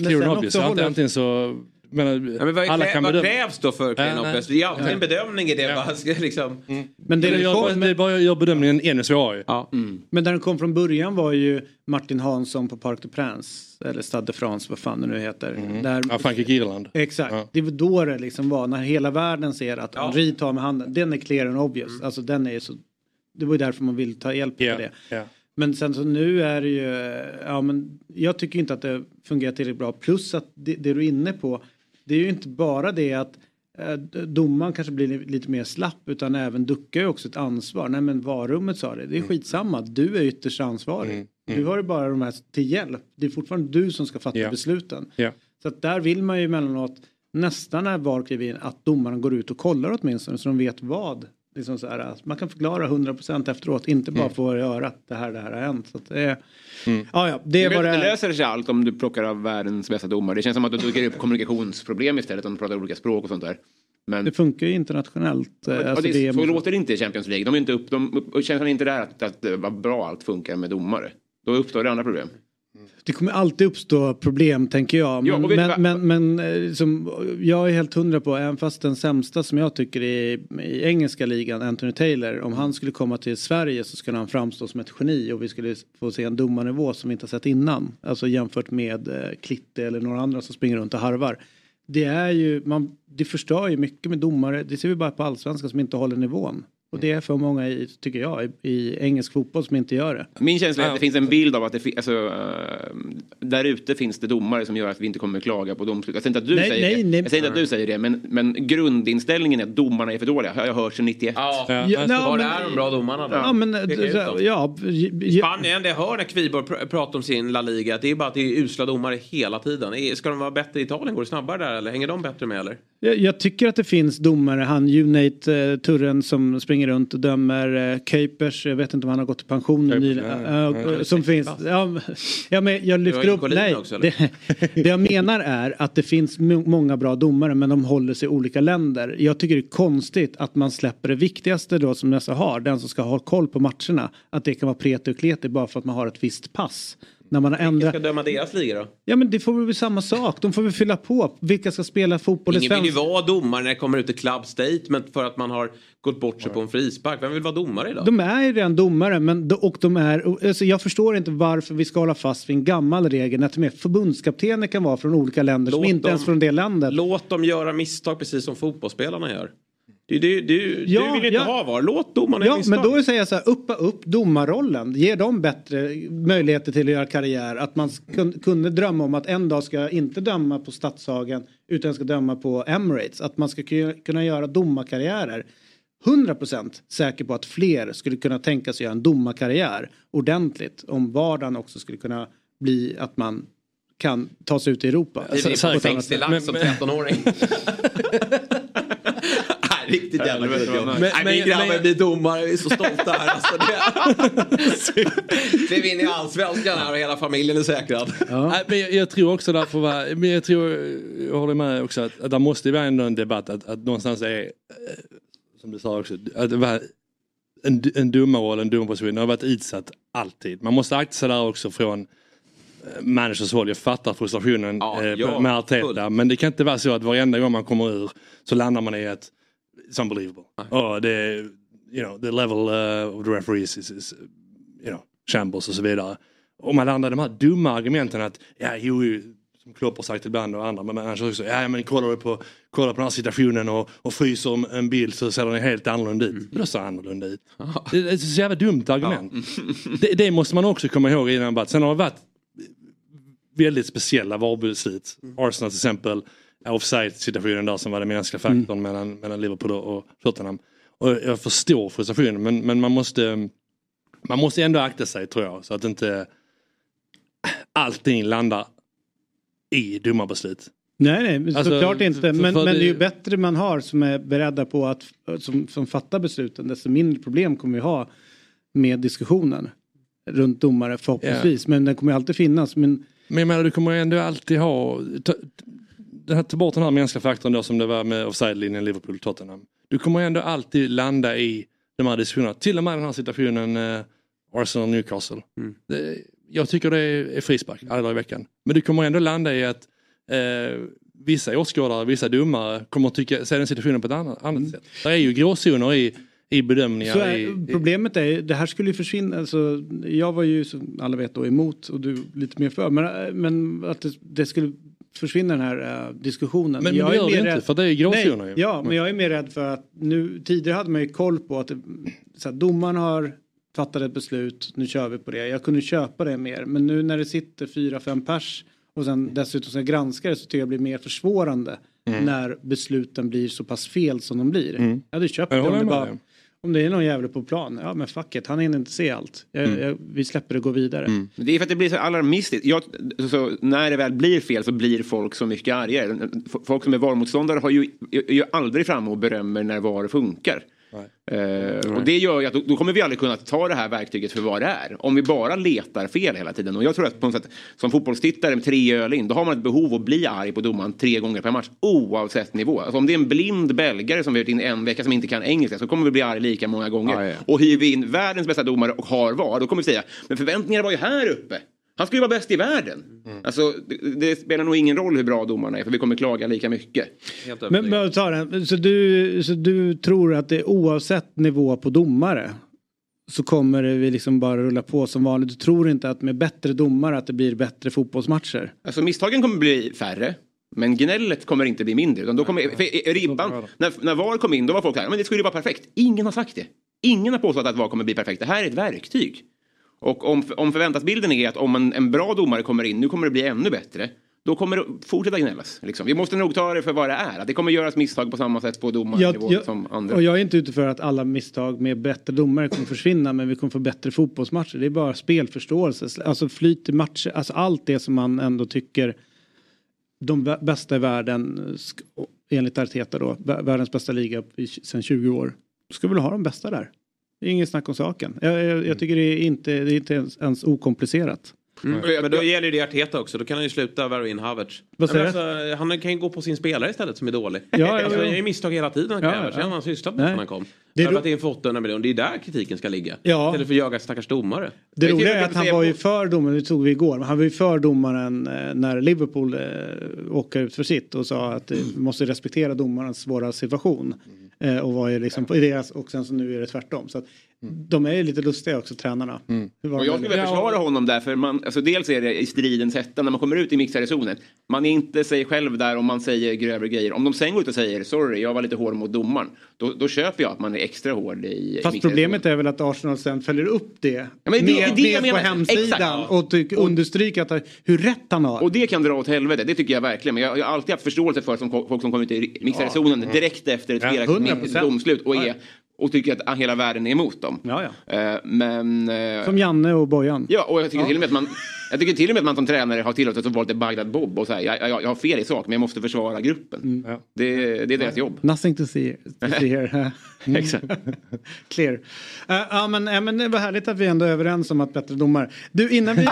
Clear and obvious. Antingen så... Menar, Ja, men vad, alla kan vad bedöma. krävs då för clean obvious? Det är alltid Ja. en bedömning i det. Ja. Bara, [LAUGHS] liksom... Men det, Det, kom, det men, bara gör bedömningen ännu svårare ju. Ja. men där den kom från början var ju Martin Hansson på Parc des Princes. Eller Stade de France, vad fan det nu heter. Där, Mm. Ja, Frankrike-Irland. Exakt, Ja. det var då det liksom var. När hela världen ser att Ja. Henri tar med handen. Den är clear and obvious. Alltså den är så. Det var ju därför man vill ta hjälp av det. ja. Men sen så nu är det ju, ja men jag tycker inte att det fungerar tillräckligt bra. Plus att det, det du är inne på, det är ju inte bara det att eh, domaren kanske blir lite mer slapp utan även duckar ju också ett ansvar. Nej men varummet sa det, det är skitsamma, du är ytterst ansvarig. Mm. Du har ju bara de här till hjälp. Det är fortfarande du som ska fatta Ja. besluten. Ja. Så att där vill man ju emellanåt nästan när VAR kliver in att domaren går ut och kollar åtminstone så de vet vad. Liksom så här, man kan förklara 100% efteråt, inte bara Mm. få höra att det här, det här har hänt. Så det är, Mm. ja, ja, det är vad det är. löser sig allt om du plockar av världens bästa domare. Det känns som att du dyker upp kommunikationsproblem istället om du pratar olika språk och sånt där. Men, Det funkar ju internationellt. eh, och Alltså det, är, så låter det inte i Champions League. De är inte upp, de, känner inte där att, att var bra allt funkar med domare. Då uppstår det andra problem. Det kommer alltid uppstå problem tänker jag. Ja, Men, du men, men, men eh, som, jag är helt hundra på, även fast den sämsta som jag tycker är i engelska ligan, Anthony Taylor, om han skulle komma till Sverige så skulle han framstå som ett geni och vi skulle få se en domarnivå som vi inte har sett innan. Alltså jämfört med eh, Klitte eller några andra som springer runt och harvar. Det är ju, man, det förstör ju mycket med domare, det ser vi bara på allsvenskan som inte håller nivån. Och det är för många, i, tycker jag, i, i engelsk fotboll som inte gör det. Min känsla är att det finns en bild av att det alltså, eh, där ute finns det domare som gör att vi inte kommer klaga på domslut. Jag säger inte att du Nej, säger nej, det. nej. Jag säger inte att du säger det. Men, men grundinställningen är att domarna är för dåliga. Har jag hört sedan 91. Ja, Ja, ja, var men- är de bra domarna då? Ja, men, ja, ja, Spanien, det jag hör när Kviborg pr- pratar om sin La Liga, det är bara att det är usla domare hela tiden. Ska de vara bättre i Italien? Går det snabbare där eller hänger de bättre med eller? Jag, jag tycker att det finns domare, han Unate eh, Turren som springer runt och dömer eh, Kuipers, jag vet inte om han har gått i pension nyligen. eh, som finns. Ja, men- ja, men jag lyfter upp, nej. också, det, det jag menar är att det finns många bra domare men de håller sig i olika länder. Jag tycker det är konstigt att man släpper det viktigaste då som nästa har, den som ska ha koll på matcherna, att det kan vara preti och kleti bara för att man har ett visst pass. När man har Vilka ändrat... ska döma deras liga då? Ja men det får väl bli samma sak. De får väl fylla på. Vilka ska spela fotboll i Ingen vill ju vara domare när det kommer ut ett club statement för att man har gått bort sig på en frispark. Vem vill vara domare idag? De är ju redan domare men, och de är, alltså jag förstår inte varför vi ska hålla fast vid en gammal regel och med förbundskaptener kan vara från olika länder som Låt inte dem- ens från det landet. Låt dem göra misstag precis som fotbollsspelarna gör. Du, du, du, Ja, du vill ju inte ja. ha VAR. Låt domarna Ja men då säger jag så här, uppa upp domarrollen. Ge dem bättre möjligheter till att göra karriär. Att man kun- kunde drömma om att en dag ska jag inte döma på Stadshagen utan ska döma på Emirates. Att man ska ku- kunna göra domarkarriärer. 100% säker på att fler skulle kunna tänka sig göra en domarkarriär ordentligt. Om vardagen också skulle kunna bli att man kan ta sig ut i Europa. Det blir sätt. fängslelax som 13-åring. [LAUGHS] [LAUGHS] Riktigt jävla kul jobb. Nej, nice. min Men- grabb men- blir domare, vi är så stolta här. Alltså, det... Kliv in i allsvenskan här och hela familjen är säkrad. Nej, men jag, jag tror också därför var, men jag tror, jag håller med också att, att det måste vara ändå en debatt att, att någonstans är, eh, som du sa också, att det var en, en domarroll, en domarposition, har varit utsatt alltid. Man måste akta sig där också från eh, managers håll. Jag fattar frustrationen Ja, eh, ja, med Arteta. Men det kan inte vara så att varenda gång man kommer ur så landar man i ett It's unbelievable. Oh, det, you know, the level uh, of the referees is, is you know, shambles och så vidare. Och man landar i de här dumma argumenten att ja, jo, som Klopp har sagt ibland och andra, men annars också, ja men kollar du på, kollar på den här situationen och, och fryser om en bild så ser den helt annorlunda ut. Det ser annorlunda ut. [LAUGHS] Det, det är ett så jävla dumt argument. [LAUGHS] Det, det måste man också komma ihåg i den debatten. Sen har det varit väldigt speciella VAR-beslut. Arsenal till exempel, offside-situationen där som var den mänskliga faktorn mellan, mellan Liverpool och Tottenham. Och jag förstår frustrationen men, men man måste man måste ändå akta sig tror jag så att inte allting landar i dumma beslut. Nej, nej, Alltså, såklart inte. för- Men, för men det är ju bättre man har som är beredda på att, som, som fattar besluten, desto mindre problem kommer vi ha med diskussionen runt domare förhoppningsvis. Men den kommer alltid finnas. Men Men jag menar du kommer ändå alltid ha, det här, ta bort den här mänskliga faktorn då som det var med offside-linjen Liverpool-Tottenham. Du kommer ändå alltid landa i de här diskussionerna. Till och med den här situationen eh, Arsenal-Newcastle. Det- Jag tycker det är, är frispark alla dagar i veckan. Men du kommer ändå landa i att eh, vissa åskådare, vissa domare kommer att tycka, se den situationen på ett annat, annat sätt. Det är ju gråzoner i, i bedömningar. så är, i, problemet är det här skulle ju försvinna. Alltså, jag var ju som alla vet då emot och du lite mer för. Men, men att det, det skulle försvinna den här uh, diskussionen. Men- men jag det är gör det mer inte, rädd- för det är gråzoner ju. Ja, men jag är mer rädd för att nu tidigare hade man ju koll på att det, så här, domaren har fattat ett beslut, nu kör vi på det. Jag kunde köpa det mer, men nu när det sitter fyra, fem pers och sen dessutom ska granska det så tycker jag det blir mer försvårande när besluten blir så pass fel som de blir. Mm. Jag hade köpt Jag det om det, bara, dig. Om det är någon jävel på plan. Ja men fuck it, han hinner inte se allt. Jag, Mm. jag, vi släpper det och går vidare. Men Det är för att det blir så alarmistiskt. Jag, så när det väl blir fel så blir folk så mycket argare. Folk som är VAR-motståndare har ju, är ju aldrig framme och berömmer när VAR funkar. Eh, och det gör ju att då, då kommer vi aldrig kunna ta det här verktyget för vad det är. Om vi bara letar fel hela tiden. Och jag tror att på något sätt, som fotbollstittare med tre öl in, då har man ett behov att bli arg på domaren tre gånger per match. Oavsett nivå. Alltså om det är en blind belgare som vi har in en vecka som inte kan engelska så kommer vi bli arg lika många gånger. Och hyr vi in världens bästa domare och har VAR, då kommer vi säga, men förväntningarna var ju här uppe. Han ska ju vara bäst i världen. Alltså, det, det spelar nog ingen roll hur bra domarna är för vi kommer klaga lika mycket. Men, men den. Så, du, så du tror att det oavsett nivå på domare så kommer det vi liksom bara rulla på som vanligt. Du tror inte att med bättre domare att det blir bättre fotbollsmatcher? Alltså misstagen kommer bli färre. Men gnället kommer inte bli mindre. Utan då kommer, för ribban, när, när VAR kom in då var folk här, men det skulle ju vara perfekt. Ingen har sagt det. Ingen har påstått att VAR kommer bli perfekt. Det här är ett verktyg. Och om, om förväntansbilden är att om en, en bra domare kommer in, nu kommer det bli ännu bättre. Då kommer det fortsätta gnällas. Liksom. Vi måste nog ta det för vad det är. Att det kommer göras misstag på samma sätt på domarnivå Jag, som andra. och jag är inte ute för att alla misstag med bättre domare kommer försvinna men vi kommer få bättre fotbollsmatcher. Det är bara spelförståelse, alltså flyt i matcher, alltså allt det som man ändå tycker de bä- bästa i världen, enligt Arteta då, vä- världens bästa liga sedan 20 år. Ska väl ha de bästa där. Det är inget snack om saken. Jag, jag, jag tycker det är inte, det är inte ens, ens okomplicerat. Mm. Men då gäller det Arteta också. Då kan han ju sluta värva in Havertz. Alltså, han kan ju gå på sin spelare istället som är dålig. Ja, ja, Alltså, ja. det är misstag hela tiden han Ja. Sen ja. har han sysslat med när han kom. Det är in för 800 miljoner. Det är där kritiken ska ligga. Ja. Istället för att jaga stackars domare. Det Jag roliga är att han var ju för domaren, det tog vi igår, men han var ju för domaren eh, när Liverpool eh, åker ut för sitt och sa att eh, vi måste respektera domarens svåra situation. Eh, Eh, och vad är liksom på deras, och sen så nu är det tvärtom. Så att, de är ju lite lustiga också tränarna. Var Och jag med skulle vilja försvara honom där, för man, alltså dels är det i stridens hetta när man kommer ut i mixade zonen. Man är inte sig själv där om man säger grövre grejer. Om de sen går ut och säger sorry, jag var lite hård mot domaren. Då, då köper jag att man är extra hård i Fast mixade problemet är väl att Arsenal sen följer upp det. men det- ner, det är det jag ner på hemsidan Exakt. och tycker, understryker att, hur rätt han har. Och det kan dra åt helvete, det tycker jag verkligen. Men jag, jag har alltid haft förståelse för som, folk som kommer ut i mixade Ja. zonen direkt efter ett Ja, felaktigt 100%. domslut och, Ja, är, ja. Och tycker att hela världen är emot dem. Ja, Eh, men... eh, Som Janne och Bojan. Ja, och jag tycker Ja. till och med att man jag tycker till och med att man som tränare har tillåtit att vara lite Bagdad Bob och säga jag, jag, jag har fel i sak men jag måste försvara gruppen. Mm. Det, det är deras jobb. Nothing to see, to see here. [LAUGHS] Exakt. [LAUGHS] Clear. Eh, ja, men, ja, men det var härligt att vi ändå är överens om att bättre domare. Du innan vi... [LAUGHS] eh,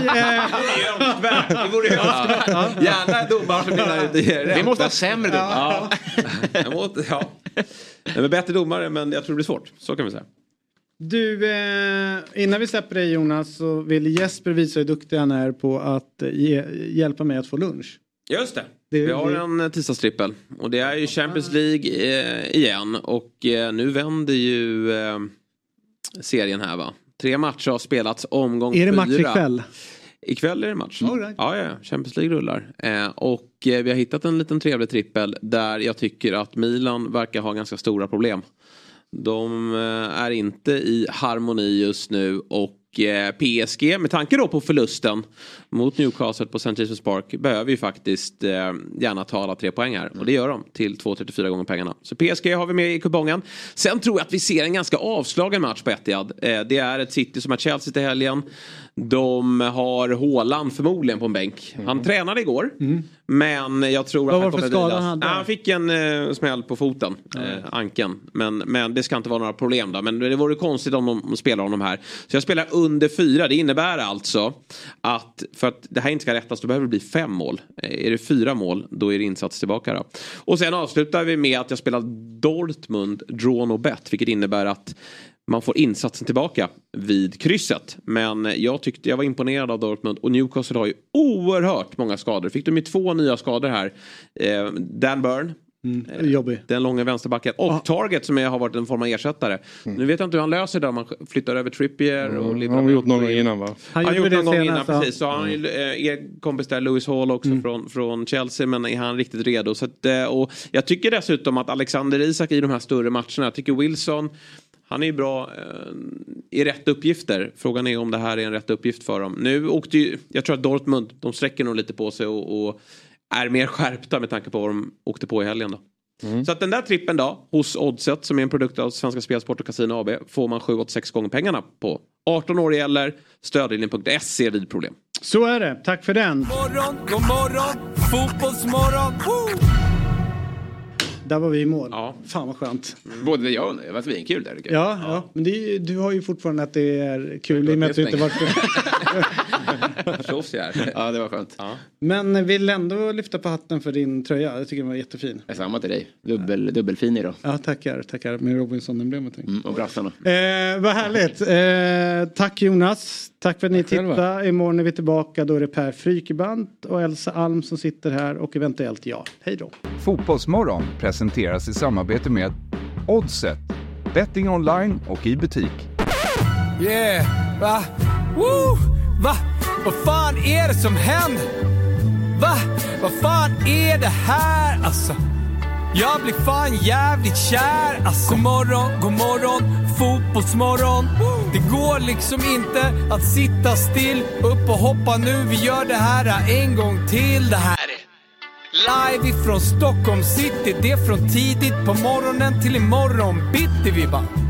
Det vore ju önskvärt. Gärna domare som delar ut det. Vi måste ha sämre domare. Ja. [LAUGHS] Nej, Men bättre domare men jag tror det blir svårt. Så kan vi säga. Du, eh, innan vi släpper dig Jonas så vill Jesper visa hur duktig han är på att eh, ge, hjälpa mig att få lunch. Just det. Det- vi har det- en eh, tisdagstrippel. Och det är ju Champions League eh, igen. Och eh, nu vänder ju eh, serien här va. Tre matcher har spelats omgång Är det match fyra. ikväll? Ikväll är det match. Right. Ja, ja. Champions League rullar. Eh, och eh, vi har hittat en liten trevlig trippel där jag tycker att Milan verkar ha ganska stora problem. De eh, är inte i harmoni just nu och eh, PSG med tanke då på förlusten mot Newcastle på St. James' Park behöver ju faktiskt eh, gärna ta alla tre poäng här och det gör de till 2,34 gånger pengarna. Så PSG har vi med i kupongen. Sen tror jag att vi ser en ganska avslagen match på Etihad. Eh, det är ett City som har Chelsea till helgen. De har Haaland förmodligen på en bänk. Han tränade igår. Men jag tror att Vad han kommer skada han hade? Han fick en eh, smäll på foten, eh, ankeln. Men, men det ska inte vara några problem då. Men det vore konstigt om de spelar honom här. Så jag spelar under fyra. Det innebär alltså att för att det här inte ska rättas då behöver det bli fem mål. Eh, är det fyra mål då är det insats tillbaka då. Och sen avslutar vi med att jag spelar Dortmund draw och bet. Vilket innebär att man får insatsen tillbaka vid krysset. Men jag tyckte jag var imponerad av Dortmund och Newcastle har ju oerhört många skador. Fick de ju två nya skador här. Eh, Dan Burn. Mm, jobbig. Den långa vänsterbacken. Och Target som är, har varit en form av ersättare. Nu vet jag inte hur han löser det om man flyttar över Trippier och Mm, har gjort någon gång innan va? Han Han har gjorde gjort det någon gång senast, innan, precis. Så han ju eh, er kompis där, Lewis Hall också från, från Chelsea. Men är han riktigt redo? Så att, eh, och jag tycker dessutom att Alexander Isak i de här större matcherna, jag tycker Wilson han är ju bra eh, i rätt uppgifter. Frågan är om det här är en rätt uppgift för dem. Nu åkte ju, jag tror att Dortmund, de sträcker nog lite på sig och, och är mer skärpta med tanke på vad de åkte på i helgen. Då. Så att den där trippen då, hos Oddset som är en produkt av Svenska Spelsport och Casino AB, får man 7-6 gånger pengarna på. 18 år gäller, stödlinjen.se vid problem. Så är det. Tack för den. Morgon, god morgon, fotbollsmorgon. Woo! Där var vi i mål. Fan vad skönt. Både jag och det var svinkul där. jag. Ja, ja. men är, du har ju fortfarande att det är kul i och med att du inte varit... [LAUGHS] [LAUGHS] [LAUGHS] Ja, det var skönt. Men vill ändå lyfta på hatten för din tröja. Jag tycker den var jättefin. Samma till dig. Dubbel, dubbelfin idag. Ja, tackar. Tackar med Robinson-emblemet. Mm, och brassarna. Eh, vad härligt. Eh, tack Jonas. Tack för att ni tittade. Imorgon är vi tillbaka. Då är det Per Frykebant och Elsa Alm som sitter här och eventuellt jag. Hej då. Fotbollsmorgon presenteras i samarbete med Oddset, betting online och i butik. Yeah, va? Woo! Va? Vad fan är det som händer? Va? Vad fan är det här? Alltså, jag blir fan jävligt kär. Alltså, god morgon, god morgon, fotbollsmorgon. Det går liksom inte att sitta still. Upp och hoppa nu, vi gör det här en gång till. Det här är live ifrån Stockholm city. Det är från tidigt på morgonen till imorgon bitti vi bara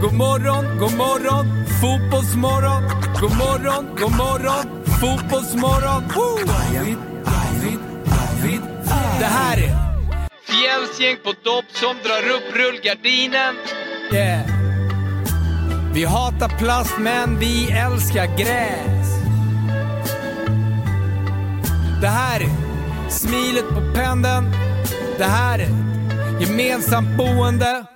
God morgon, god morgon, fotbollsmorgon. God morgon, god morgon, fotbollsmorgon. Woo! David, David, David. Det här är Fjällsgäng på dopp som drar upp rullgardinen. Yeah. Vi hatar plast men vi älskar gräs. Det här är smilet på pendeln. Det här är gemensamt boende.